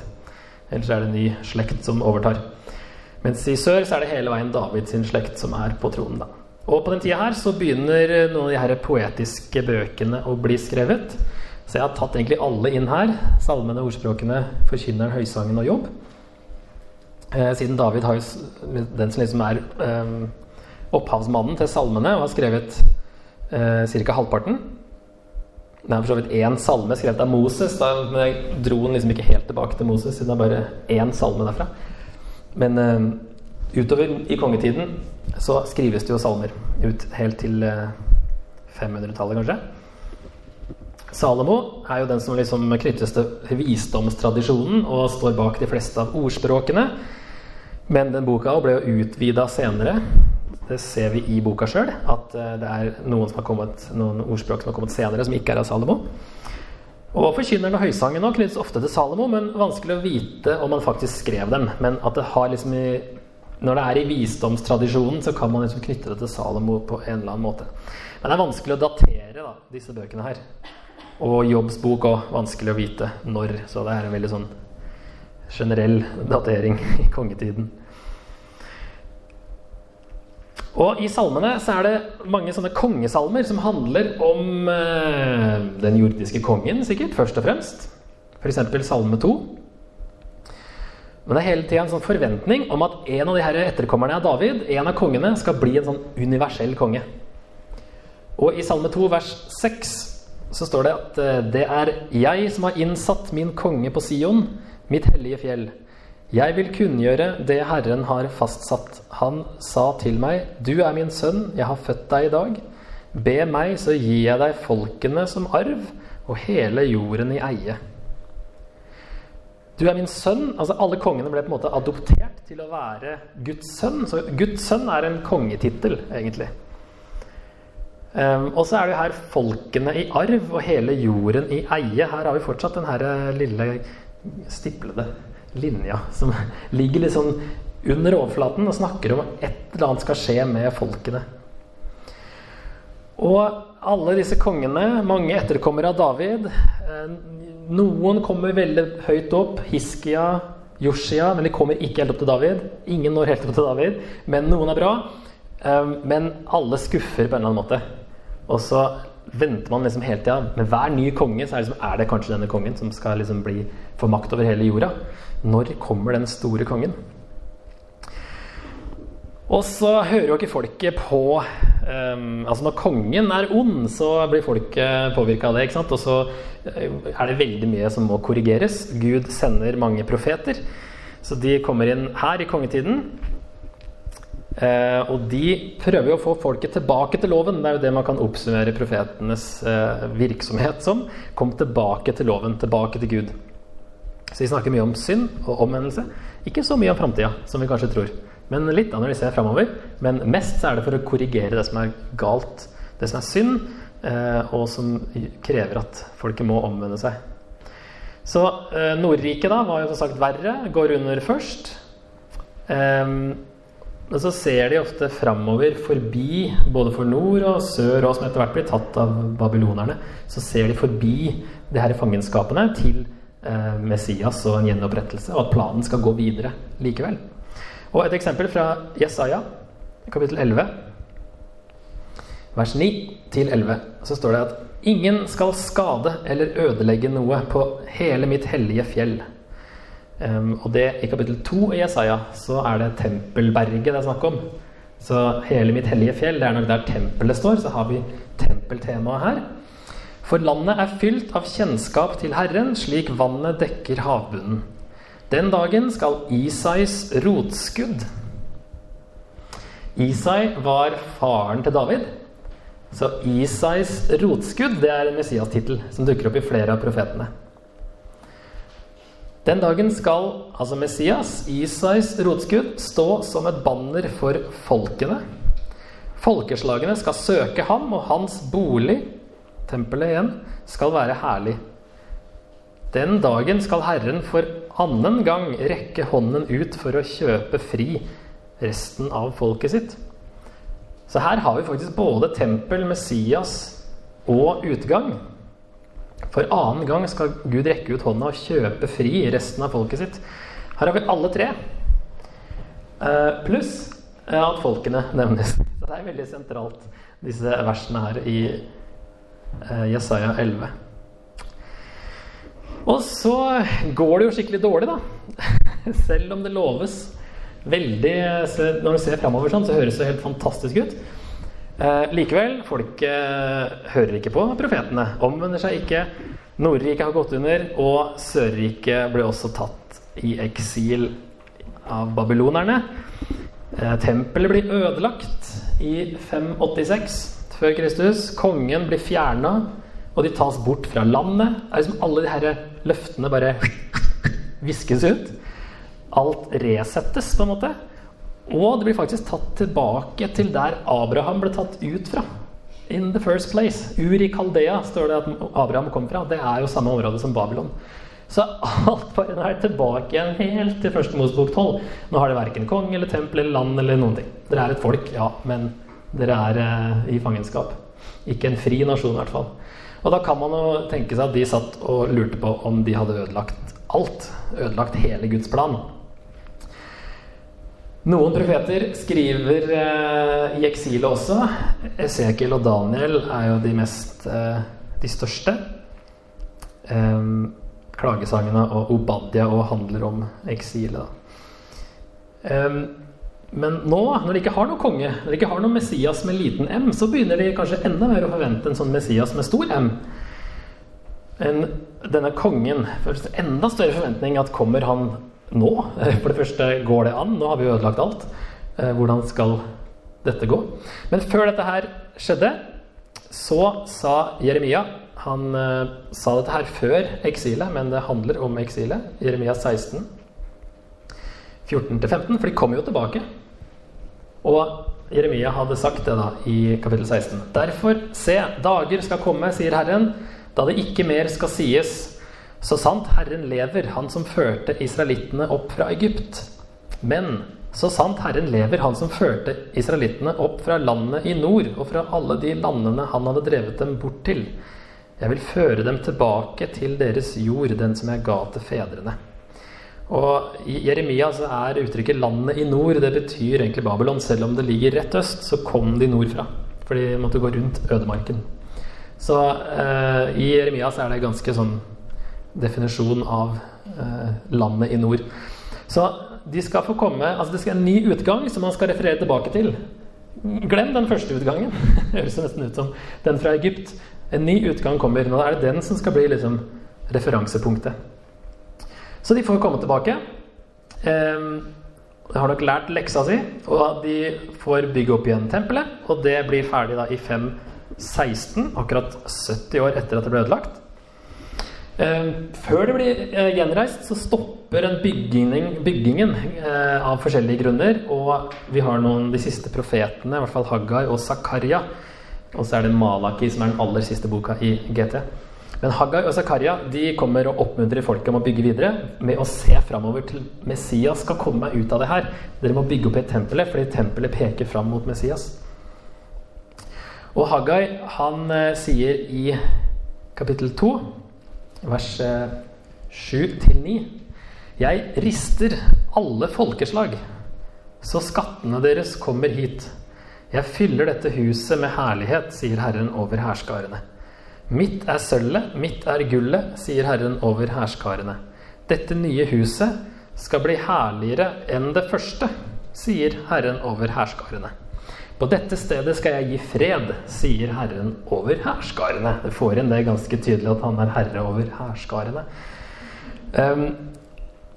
Ellers er det en ny slekt som overtar. Mens i sør så er det hele veien Davids slekt som er på tronen. da. Og på den tida her så begynner noen av de her poetiske bøkene å bli skrevet. Så jeg har tatt egentlig alle inn her. Salmene, ordspråkene, forkynneren, høysangen og jobb. Eh, siden David har jo den som liksom er eh, opphavsmannen til salmene og har skrevet eh, ca. halvparten. Det er for så vidt én salme skrevet av Moses. Da, men jeg dro den liksom ikke helt tilbake til Moses, siden det er bare én salme derfra. Men eh, utover i kongetiden så skrives det jo salmer ut helt til eh, 500-tallet, kanskje. Salomo er jo den som liksom knyttes til visdomstradisjonen og står bak de fleste av ordspråkene. Men den boka ble jo utvida senere. Det ser vi i boka sjøl, at eh, det er noen, kommet, noen ordspråk som har kommet senere, som ikke er av Salomo. Og Forkynneren og høysangen knyttes ofte til Salomo, men vanskelig å vite om han faktisk skrev dem. Men at det har liksom i, når det er i visdomstradisjonen, så kan man liksom knytte det til Salomo på en eller annen måte. Men det er vanskelig å datere da, disse bøkene her. Og Jobbs bok òg vanskelig å vite når. Så det er en veldig sånn generell datering i kongetiden. Og i salmene så er det mange sånne kongesalmer som handler om eh, den jordiske kongen, sikkert, først og fremst. F.eks. salme 2. Men det er hele tida en sånn forventning om at en av de her etterkommerne av David, en av kongene, skal bli en sånn universell konge. Og i salme 2 vers 6 så står det at eh, det er jeg som har innsatt min konge på Sion, mitt hellige fjell. Jeg vil kunngjøre det Herren har fastsatt. Han sa til meg, Du er min sønn, jeg har født deg i dag. Be meg, så gir jeg deg folkene som arv, og hele jorden i eie. Du er min sønn. altså Alle kongene ble på en måte adoptert til å være Guds sønn. Så Guds sønn er en kongetittel, egentlig. Um, og så er det jo her folkene i arv og hele jorden i eie. Her har vi fortsatt den her lille stiplede linja som ligger litt sånn under overflaten og snakker om at et eller annet skal skje med folkene. Og alle disse kongene, mange etterkommere av David eh, Noen kommer veldig høyt opp. Hiskia, Joshia, men de kommer ikke helt opp til David. Ingen når helt opp til David, men noen er bra. Eh, men alle skuffer på en eller annen måte. Og så venter man liksom hele tida. Med hver ny konge så er det, liksom, er det kanskje denne kongen som skal liksom bli få makt over hele jorda. Når kommer den store kongen? Og så hører jo ikke folket på um, Altså Når kongen er ond, så blir folket påvirka av det. ikke sant? Og så eh, er det veldig mye som må korrigeres. Gud sender mange profeter. Så de kommer inn her i kongetiden. Uh, og de prøver jo å få folket tilbake til loven. Det er jo det man kan oppsummere profetenes eh, virksomhet som. Kom tilbake til loven, tilbake til Gud. Så de snakker mye om synd og omvendelse. Ikke så mye om framtida som vi kanskje tror. Men litt da når de ser framover. Men mest så er det for å korrigere det som er galt, det som er synd, eh, og som krever at folket må omvende seg. Så eh, Nordriket da var jo som sagt verre. Går under først. Um, og så ser de ofte framover forbi, både for nord og sør, og som etter hvert blir tatt av babylonerne. Så ser de forbi de her fangenskapene til eh, Messias og en gjenopprettelse, og at planen skal gå videre likevel. Og Et eksempel fra Jesaja, kapittel 11, vers 9 til 11. Så står det at ingen skal skade eller ødelegge noe på hele mitt hellige fjell. Um, og det i kapittel 2 i Jesaja så er det tempelberget det er snakk om. Så hele mitt hellige fjell, det er nok der tempelet står. Så har vi tempeltemaet her. For landet er fylt av kjennskap til Herren, slik vannet dekker havbunnen. Den dagen skal Isais rotskudd Isai var faren til David. Så Isais rotskudd det er en Messias-tittel som dukker opp i flere av profetene. Den dagen skal altså Messias, Isais rotskudd, stå som et banner for folkene. Folkeslagene skal søke ham, og hans bolig tempelet igjen, skal være herlig. Den dagen skal Herren for annen gang rekke hånden ut for å kjøpe fri resten av folket sitt. Så her har vi faktisk både tempel, Messias og utgang. For annen gang skal Gud rekke ut hånda og kjøpe fri resten av folket sitt. Her har vi alle tre. Eh, pluss eh, at folkene nevnes. Det er veldig sentralt, disse versene her i Eh, Jesaja 11. Og så går det jo skikkelig dårlig, da. Selv om det loves veldig Når du ser framover sånn, så høres det helt fantastisk ut. Eh, likevel, folket hører ikke på profetene. Omvender seg ikke. Nordriket har gått under, og Sørriket ble også tatt i eksil av babylonerne. Eh, tempelet blir ødelagt i 586 før Kristus. Kongen blir fjerna. Og de tas bort fra landet. Det er liksom Alle de her løftene bare viskes ut. Alt resettes, på en måte. Og det blir faktisk tatt tilbake til der Abraham ble tatt ut fra. In the first place. Ur i Kaldea står det at Abraham kom fra. Det er jo samme område som Babylon. Så alt bare er tilbake igjen helt til første Mosebok 12. Nå har det verken konge eller tempel eller land eller noen ting. Dere er et folk, ja, men dere er eh, i fangenskap. Ikke en fri nasjon, i hvert fall. Og da kan man jo tenke seg at de satt og lurte på om de hadde ødelagt alt. Ødelagt hele Guds plan. Noen profeter skriver eh, i eksilet også. Esekiel og Daniel er jo de mest eh, de største. Eh, klagesangene og Obadia og handler om eksilet. Men nå, når de ikke har noen konge, når de ikke har noen Messias med liten M, så begynner de kanskje enda mer å forvente en sånn Messias med stor M. En, denne kongen Enda større forventning at kommer han nå? For det første, går det an? Nå har vi ødelagt alt. Eh, hvordan skal dette gå? Men før dette her skjedde, så sa Jeremia Han uh, sa dette her før eksilet, men det handler om eksilet. Jeremia 16, 14-15, for de kommer jo tilbake. Og Jeremia hadde sagt det da i kapittel 16. Derfor, se, dager skal komme, sier Herren, da det ikke mer skal sies, så sant Herren lever, han som førte israelittene opp fra Egypt. Men så sant Herren lever, han som førte israelittene opp fra landet i nord, og fra alle de landene han hadde drevet dem bort til. Jeg vil føre dem tilbake til deres jord, den som jeg ga til fedrene. Og I Jeremia så er uttrykket 'landet i nord'. Det betyr egentlig Babylon. Selv om det ligger rett øst, så kom de nordfra. For de måtte gå rundt ødemarken. Så eh, i Jeremia så er det ganske sånn definisjon av eh, landet i nord. Så de skal få komme Altså det skal en ny utgang som man skal referere tilbake til. Glem den første utgangen. Det høres nesten ut som den fra Egypt. En ny utgang kommer. Nå er det den som skal bli liksom referansepunktet. Så de får komme tilbake. Um, de har nok lært leksa si, og de får bygge opp igjen tempelet. Og det blir ferdig da i 516, akkurat 70 år etter at det ble ødelagt. Um, før det blir uh, gjenreist, så stopper en bygging, byggingen uh, av forskjellige grunner. Og vi har noen de siste profetene, i hvert fall Haggai og Zakaria. Og så er det Malaki, som er den aller siste boka i GT. Men Haggai og Zakaria de kommer og oppmuntrer folket om å bygge videre med å se framover til Messias skal komme ut av det her. Dere må bygge opp et tempelet, fordi tempelet peker fram mot Messias. Og Haggai han eh, sier i kapittel 2, vers eh, 7-9 Jeg rister alle folkeslag, så skattene deres kommer hit. Jeg fyller dette huset med herlighet, sier Herren over hærskarene. Mitt er sølvet, mitt er gullet, sier Herren over hærskarene. Dette nye huset skal bli herligere enn det første, sier Herren over hærskarene. På dette stedet skal jeg gi fred, sier Herren over hærskarene. Det får inn det ganske tydelig at han er herre over hærskarene. Um,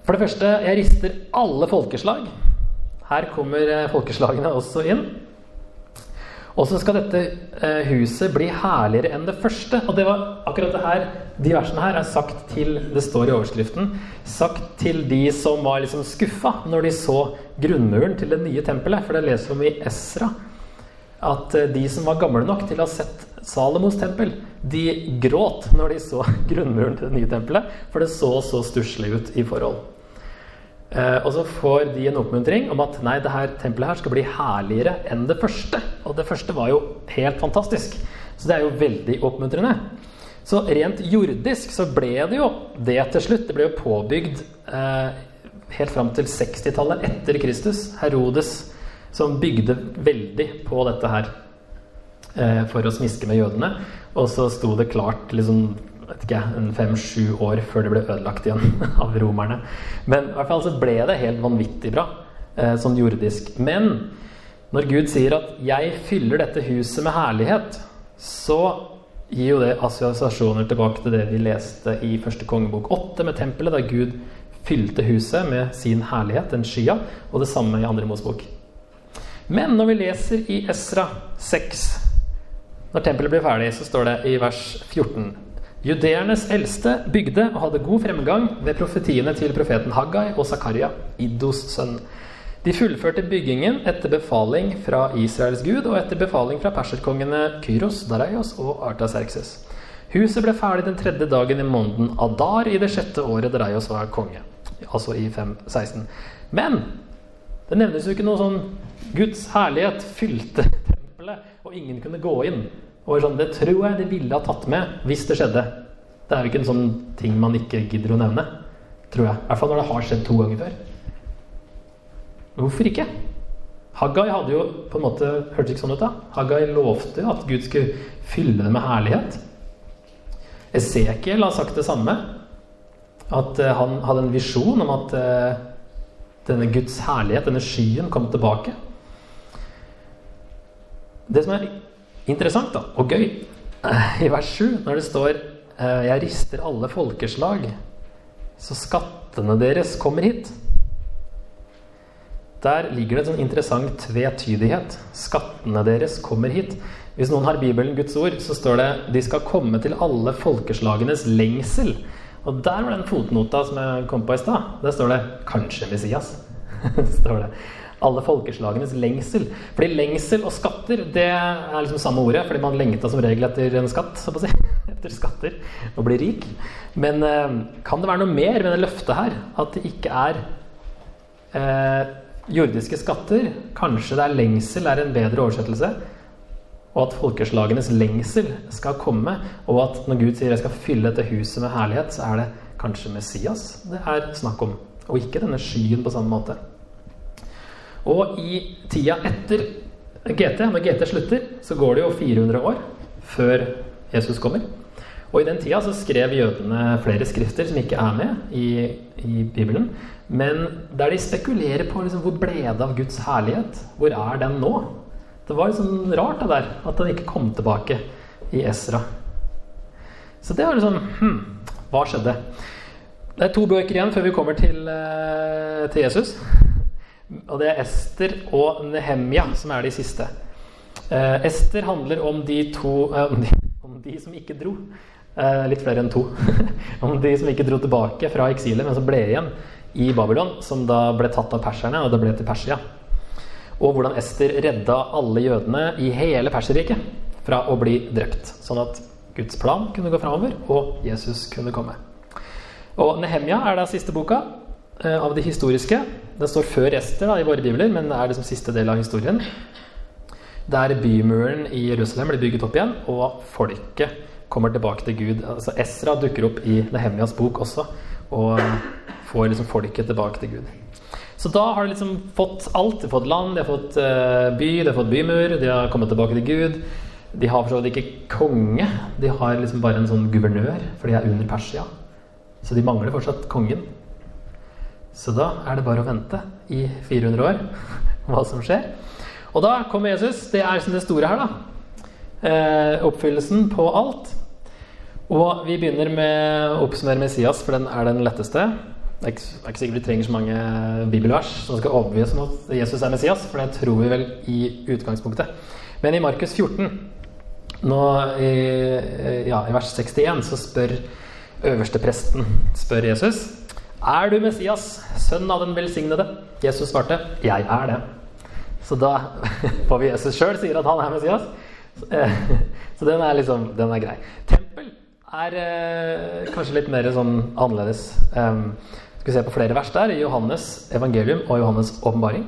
for det første, jeg rister alle folkeslag. Her kommer eh, folkeslagene også inn. Og så skal dette eh, huset bli herligere enn det første. Og det var akkurat det her, de versene her er sagt til Det står i overskriften. Sagt til de som var liksom skuffa når de så grunnmuren til det nye tempelet. For det leser vi om i Esra. At eh, de som var gamle nok til å ha sett Salomos tempel, de gråt når de så grunnmuren til det nye tempelet. For det så så stusslig ut i forhold. Uh, og så får de en oppmuntring om at nei, det her tempelet her skal bli herligere enn det første. Og det første var jo helt fantastisk. Så det er jo veldig oppmuntrende. Så rent jordisk så ble det jo det til slutt. Det ble jo påbygd eh, helt fram til 60-tallet etter Kristus. Herodes som bygde veldig på dette her eh, for å smiske med jødene. Og så sto det klart liksom vet ikke, fem-sju år før det ble ødelagt igjen av romerne. Men i hvert fall så ble det helt vanvittig bra, eh, sånn jordisk. Men når Gud sier at 'jeg fyller dette huset med herlighet', så gir jo det assosiasjoner tilbake til det vi leste i første kongebok 8 med tempelet, da Gud fylte huset med sin herlighet, den skya, og det samme i andre Mosebok. Men når vi leser i Esra 6 Når tempelet blir ferdig, så står det i vers 14 Judeernes eldste bygde og hadde god fremgang ved profetiene til profeten Haggai og Zakaria, Iddos sønn. De fullførte byggingen etter befaling fra Israels gud og etter befaling fra perserkongene Kyros, Daraios og Artaserkses. Huset ble ferdig den tredje dagen i måneden Adar i det sjette året Daraios var konge, altså i 516. Men det nevnes jo ikke noe sånn Guds herlighet fylte tempelet, og ingen kunne gå inn. Og sånn, Det tror jeg de ville ha tatt med hvis det skjedde. Det er jo ikke en sånn ting man ikke gidder å nevne. Tror jeg. I hvert fall når det har skjedd to ganger før. Hvorfor ikke? Haggai hadde jo på en måte Hørtes ikke sånn ut, da? Haggai lovte jo at Gud skulle fylle det med herlighet. Esekiel har sagt det samme. At uh, han hadde en visjon om at uh, denne Guds herlighet, denne skyen, kom tilbake. Det som er interessant da, og gøy i vers 7, når det står eh, 'Jeg rister alle folkeslag, så skattene deres kommer hit'. Der ligger det en sånn interessant tvetydighet. Skattene deres kommer hit. Hvis noen har Bibelen Guds ord, så står det 'De skal komme til alle folkeslagenes lengsel'. Og der var den fotnota som jeg kom på i stad. Der står det 'kanskje Messias'. står det alle folkeslagenes lengsel. Fordi lengsel og skatter det er liksom samme ordet, fordi man lengta som regel etter en skatt. Så å si. Etter skatter. Og bli rik. Men eh, kan det være noe mer med det løftet her? At det ikke er eh, jordiske skatter? Kanskje det er lengsel er en bedre oversettelse? Og at folkeslagenes lengsel skal komme, og at når Gud sier 'jeg skal fylle dette huset med herlighet', så er det kanskje Messias det er snakk om, og ikke denne skyen på samme måte. Og i tida etter GT, når GT slutter, så går det jo 400 år før Jesus kommer. Og i den tida så skrev jødene flere skrifter som ikke er med i, i Bibelen. Men der de spekulerer på liksom, hvor ble det av Guds herlighet? Hvor er den nå? Det var liksom rart det der, at den ikke kom tilbake i Esra. Så det var liksom hm, Hva skjedde? Det er to bøker igjen før vi kommer til, eh, til Jesus. Og det er Ester og Nehemja som er de siste. Eh, Ester handler om de to eh, om, de, om, de, som ikke dro. Eh, litt flere enn to. om de som ikke dro tilbake fra eksilet, men som ble igjen i Babylon. Som da ble tatt av perserne, og det ble til Persia. Og hvordan Ester redda alle jødene i hele Perserriket fra å bli drept. Sånn at Guds plan kunne gå framover, og Jesus kunne komme. Og Nehemja er da siste boka. Eh, av de historiske. Den står før Ester da, i våre bibler, men er liksom siste del av historien. Der bymuren i Jerusalem blir bygget opp igjen, og folket kommer tilbake til Gud. Altså Esra dukker opp i Nehemjas bok også, og får liksom folket tilbake til Gud. Så da har de liksom fått alt. De har fått land, de har fått uh, by, de har fått bymur, de har kommet tilbake til Gud. De har for så vidt ikke konge, de har liksom bare en sånn guvernør, for de er under Persia. Så de mangler fortsatt kongen. Så da er det bare å vente i 400 år hva som skjer. Og da kommer Jesus. Det er liksom det store her, da. Eh, oppfyllelsen på alt. Og vi begynner med å oppsummere Messias, for den er den letteste. Det er, ikke, ikke sikkert vi trenger så mange bibelvers som skal overbevise om at Jesus er Messias, for det tror vi vel i utgangspunktet. Men i Markus 14, nå i, ja, i vers 61, så spør øverstepresten spør Jesus er du Messias, sønn av den velsignede? Jesus svarte, 'Jeg er det'. Så da får vi Jesus sjøl sier at han er Messias. Eh, så den er liksom den er grei. Tempel er eh, kanskje litt mer sånn annerledes. Skal se på flere vers der, i Johannes evangelium og Johannes åpenbaring.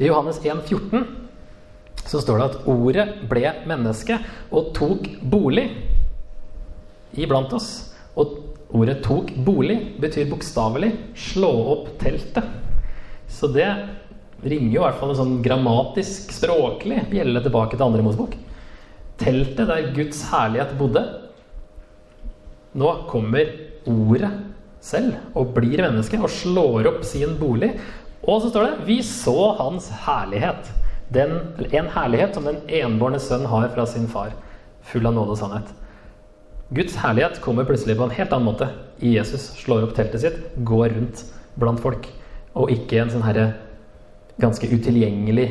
I Johannes 1,14 så står det at ordet ble menneske og tok bolig iblant oss. Og Ordet 'tok bolig' betyr bokstavelig 'slå opp teltet'. Så det ringer jo i hvert fall en sånn grammatisk, språklig bjelle tilbake til andre Mosebok. Teltet der Guds herlighet bodde. Nå kommer ordet selv og blir menneske og slår opp sin bolig. Og så står det 'Vi så hans herlighet'. Den, en herlighet som den enbårne sønn har fra sin far, full av nåde og sannhet. Guds herlighet kommer plutselig på en helt annen måte i Jesus. Slår opp teltet sitt, går rundt blant folk. Og ikke en sånn herre ganske utilgjengelig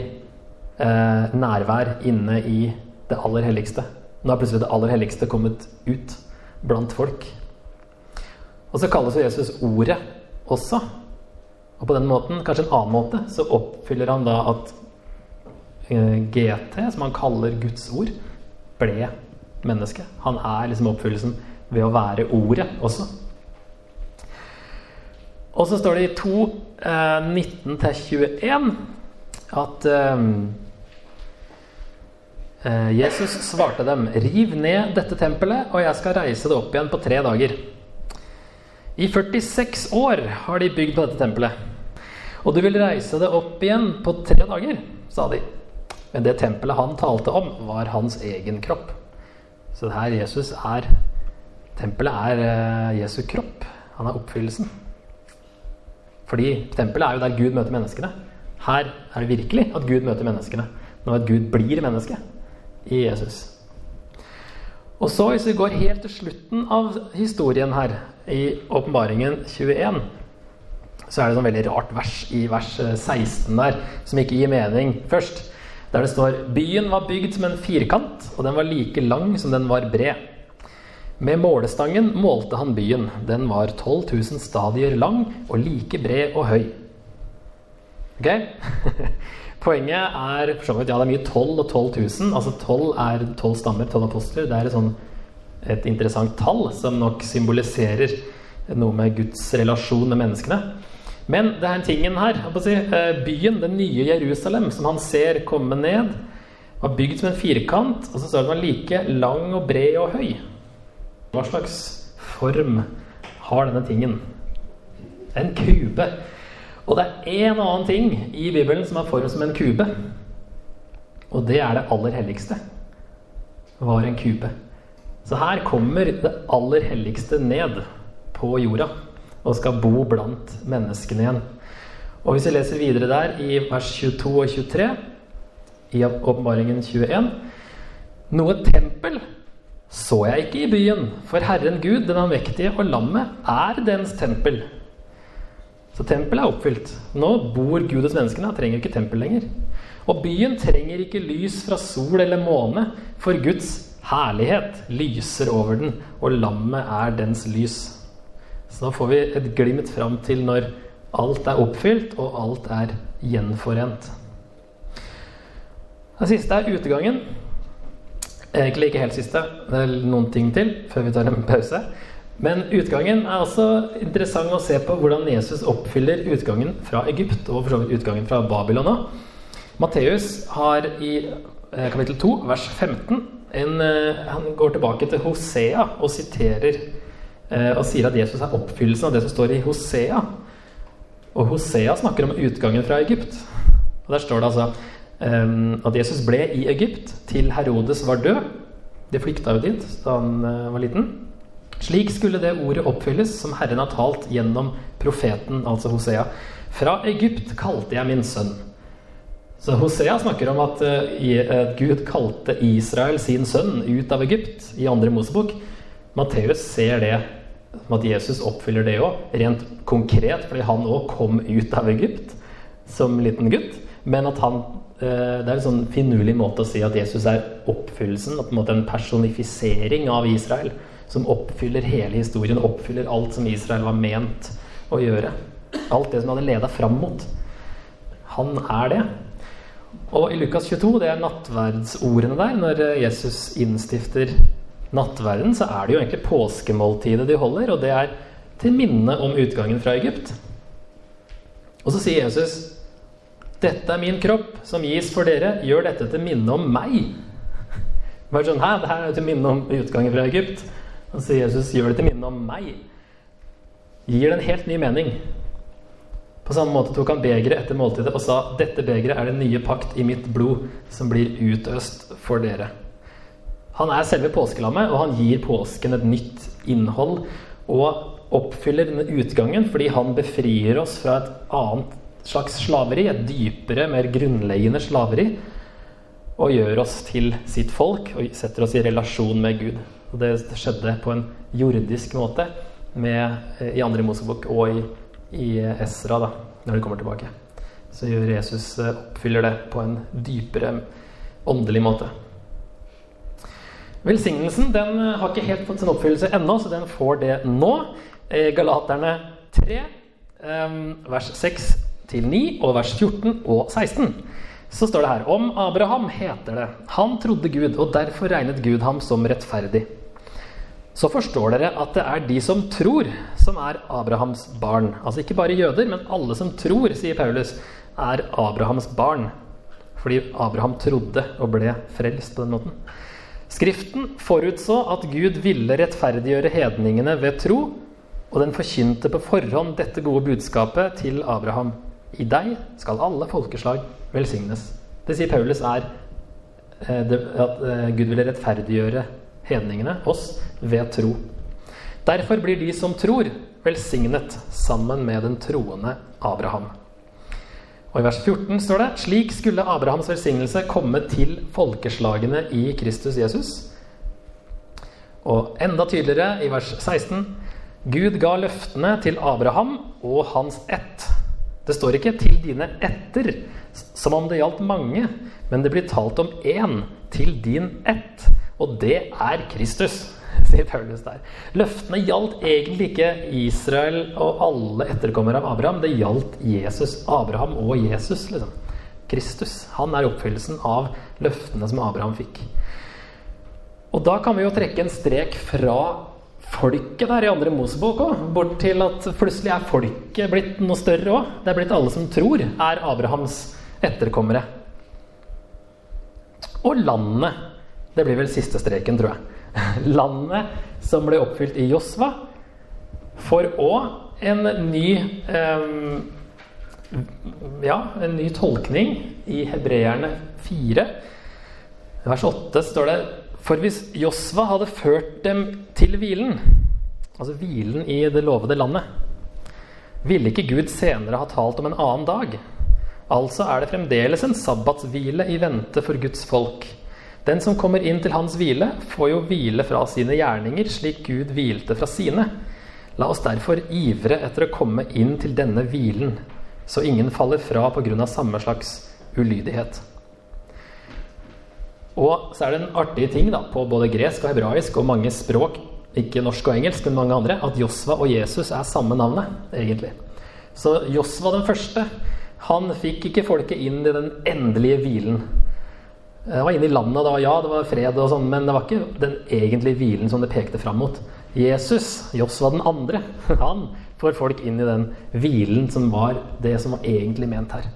eh, nærvær inne i det aller helligste. Nå har plutselig det aller helligste kommet ut blant folk. Og så kalles jo Jesus Ordet også. Og på den måten, kanskje en annen måte, så oppfyller han da at eh, GT, som han kaller Guds ord, ble menneske. Han er liksom oppfyllelsen ved å være Ordet også. Og så står det i 2, eh, 19-21 at eh, eh, Jesus svarte dem, riv ned dette tempelet, og jeg skal reise det opp igjen på tre dager. I 46 år har de bygd på dette tempelet. Og du vil reise det opp igjen på tre dager, sa de. Men det tempelet han talte om, var hans egen kropp. Så det her Jesus er Tempelet er uh, Jesu kropp. Han er oppfyllelsen. Fordi tempelet er jo der Gud møter menneskene. Her er det virkelig at Gud møter menneskene. Når Gud blir menneske i Jesus. Og så, hvis vi går helt til slutten av historien her, i Åpenbaringen 21, så er det et sånn veldig rart vers i vers 16 eh, der, som ikke gir mening først. Der det står Byen var bygd som en firkant, og den var like lang som den var bred. Med målestangen målte han byen. Den var 12 000 stadier lang og like bred og høy. Ok? Poenget er for så vidt, ja, det er mye 12 og 12 000. Altså 12 er 12 stammer, 12 apostler. Det er et sånn et interessant tall som nok symboliserer noe med Guds relasjon med menneskene. Men det er en tingen her. Si, eh, byen, det nye Jerusalem, som han ser komme ned, var bygd som en firkant, og så står det at den like lang og bred og høy. Hva slags form har denne tingen? En kube. Og det er én annen ting i Bibelen som er form som en kube. Og det er det aller helligste. Var en kube. Så her kommer det aller helligste ned på jorda og skal bo blant menneskene igjen. Og Hvis vi leser videre der i vers 22 og 23 i Åpenbaringen 21 Noe tempel så jeg ikke i byen, for Herren Gud, den allmektige, og lammet er dens tempel. Så tempelet er oppfylt. Nå bor Gud hos menneskene. Han trenger ikke tempel lenger. Og byen trenger ikke lys fra sol eller måne, for Guds herlighet lyser over den, og lammet er dens lys. Så da får vi et glimt fram til når alt er oppfylt, og alt er gjenforent. Det siste er utegangen. Egentlig ikke helt siste. Det er noen ting til før vi tar en pause. Men utgangen er også interessant å se på hvordan Jesus oppfyller utgangen fra Egypt og for så vidt utgangen fra Babylon òg. Matteus har i eh, kapittel 2, vers 15 en, eh, han går tilbake til Hosea og siterer eh, og sier at Jesus er oppfyllelsen av det som står i Hosea. Og Hosea snakker om utgangen fra Egypt. Og Der står det altså at Jesus ble i Egypt til Herodes var død. De flykta jo dit da han var liten. Slik skulle det ordet oppfylles som Herren har talt gjennom profeten, altså Hosea. Fra Egypt kalte jeg min sønn. Så Hosea snakker om at uh, Gud kalte Israel sin sønn ut av Egypt i andre Mosebok. Matteus ser det som at Jesus oppfyller det òg, rent konkret, fordi han òg kom ut av Egypt som liten gutt. Men at han uh, Det er en sånn finurlig måte å si at Jesus er oppfyllelsen, på en måte en personifisering av Israel, som oppfyller hele historien, oppfyller alt som Israel var ment å gjøre. Alt det som hadde leda fram mot. Han er det. Og i Lukas 22, det er nattverdsordene der, når Jesus innstifter nattverden, så er det jo egentlig påskemåltidet de holder, og det er til minne om utgangen fra Egypt. Og så sier Jesus dette er min kropp, som gis for dere. Gjør dette til minne om meg. Bare sånn, Hæ, det her er til minne om utgangen fra Egypt. Og så Jesus, gjør det til minne om meg. Gir det en helt ny mening. På samme måte tok han begeret etter måltidet og sa dette begeret er den nye pakt i mitt blod, som blir utøst for dere. Han er selve påskelammet, og han gir påsken et nytt innhold. Og oppfyller denne utgangen fordi han befrir oss fra et annet slags slaveri, et dypere, mer grunnleggende slaveri, og gjør oss til sitt folk og setter oss i relasjon med Gud. Og det skjedde på en jordisk måte med, eh, i andre Mosebok og i i Esra, da, når de kommer tilbake. Så Jesus eh, oppfyller det på en dypere åndelig måte. Velsignelsen den eh, har ikke helt fått sin oppfyllelse ennå, så den får det nå. Galaterne 3, vers 6 9 og vers 14 og 16. Så står det her om Abraham heter det Han trodde Gud, og derfor regnet Gud ham som rettferdig. Så forstår dere at det er de som tror, som er Abrahams barn. Altså ikke bare jøder, men alle som tror, sier Paulus, er Abrahams barn. Fordi Abraham trodde og ble frelst på den måten. Skriften forutså at Gud ville rettferdiggjøre hedningene ved tro, og den forkynte på forhånd dette gode budskapet til Abraham. I deg skal alle folkeslag velsignes. Det sier Paulus er eh, at eh, Gud ville rettferdiggjøre hedningene, oss, ved tro. Derfor blir de som tror, velsignet sammen med den troende Abraham. Og I vers 14 står det slik skulle Abrahams velsignelse komme til folkeslagene i Kristus Jesus. Og enda tydeligere i vers 16 Gud ga løftene til Abraham og hans ett. Det står ikke 'til dine etter', som om det gjaldt mange, men det blir talt om én, til din ett. Og det er Kristus sier Paulus der. Løftene gjaldt egentlig ikke Israel og alle etterkommere av Abraham. Det gjaldt Jesus. Abraham og Jesus, liksom. Kristus. Han er oppfyllelsen av løftene som Abraham fikk. Og da kan vi jo trekke en strek fra folket der i andre Mosebok òg, bort til at plutselig er folket blitt noe større òg. Det er blitt alle som tror er Abrahams etterkommere. Og landet. Det blir vel siste streken, tror jeg. landet som ble oppfylt i Josva, får òg en ny eh, Ja, en ny tolkning i Hebreerne 4. Vers 8 står det For hvis Josva hadde ført dem til hvilen, altså hvilen i det lovede landet, ville ikke Gud senere ha talt om en annen dag? Altså er det fremdeles en sabbatshvile i vente for Guds folk. Den som kommer inn til hans hvile, får jo hvile fra sine gjerninger, slik Gud hvilte fra sine. La oss derfor ivre etter å komme inn til denne hvilen, så ingen faller fra pga. samme slags ulydighet. Og så er det en artig ting da, på både gresk og hebraisk og mange språk, ikke norsk og engelsk, men mange andre, at Josva og Jesus er samme navnet, egentlig. Så Josva den første, han fikk ikke folket inn i den endelige hvilen. Det var inne i landet, det var, ja, det var fred og sånn, men det var ikke den egentlige hvilen som det pekte fram mot. Jesus, Josva den andre, han får folk inn i den hvilen som var det som var egentlig ment her.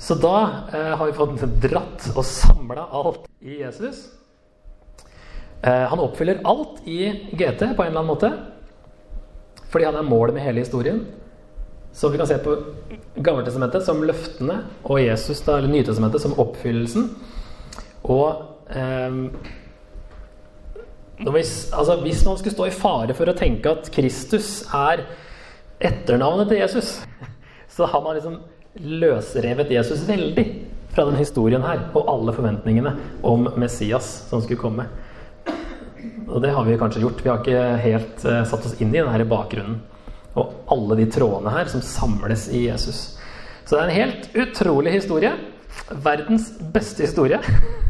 Så da eh, har vi fått dratt og samla alt i Jesus. Eh, han oppfyller alt i GT på en eller annen måte. Fordi han er målet med hele historien. Så vi kan se på Gammeltestamentet som løftene og Jesus, da, eller Nytestamentet, som oppfyllelsen. Og eh, hvis, altså, hvis man skulle stå i fare for å tenke at Kristus er etternavnet til Jesus, så har man liksom løsrevet Jesus veldig fra den historien her og alle forventningene om Messias som skulle komme. Og det har vi kanskje gjort. Vi har ikke helt uh, satt oss inn i denne bakgrunnen og alle de trådene her som samles i Jesus. Så det er en helt utrolig historie. Verdens beste historie.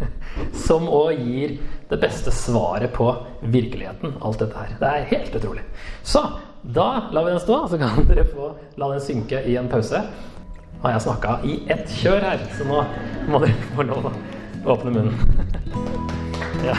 Som òg gir det beste svaret på virkeligheten, alt dette her. Det er helt utrolig. Så da lar vi den stå, så kan dere få la den synke i en pause. Har jeg snakka i ett kjør her, så nå må dere få lov å åpne munnen. ja.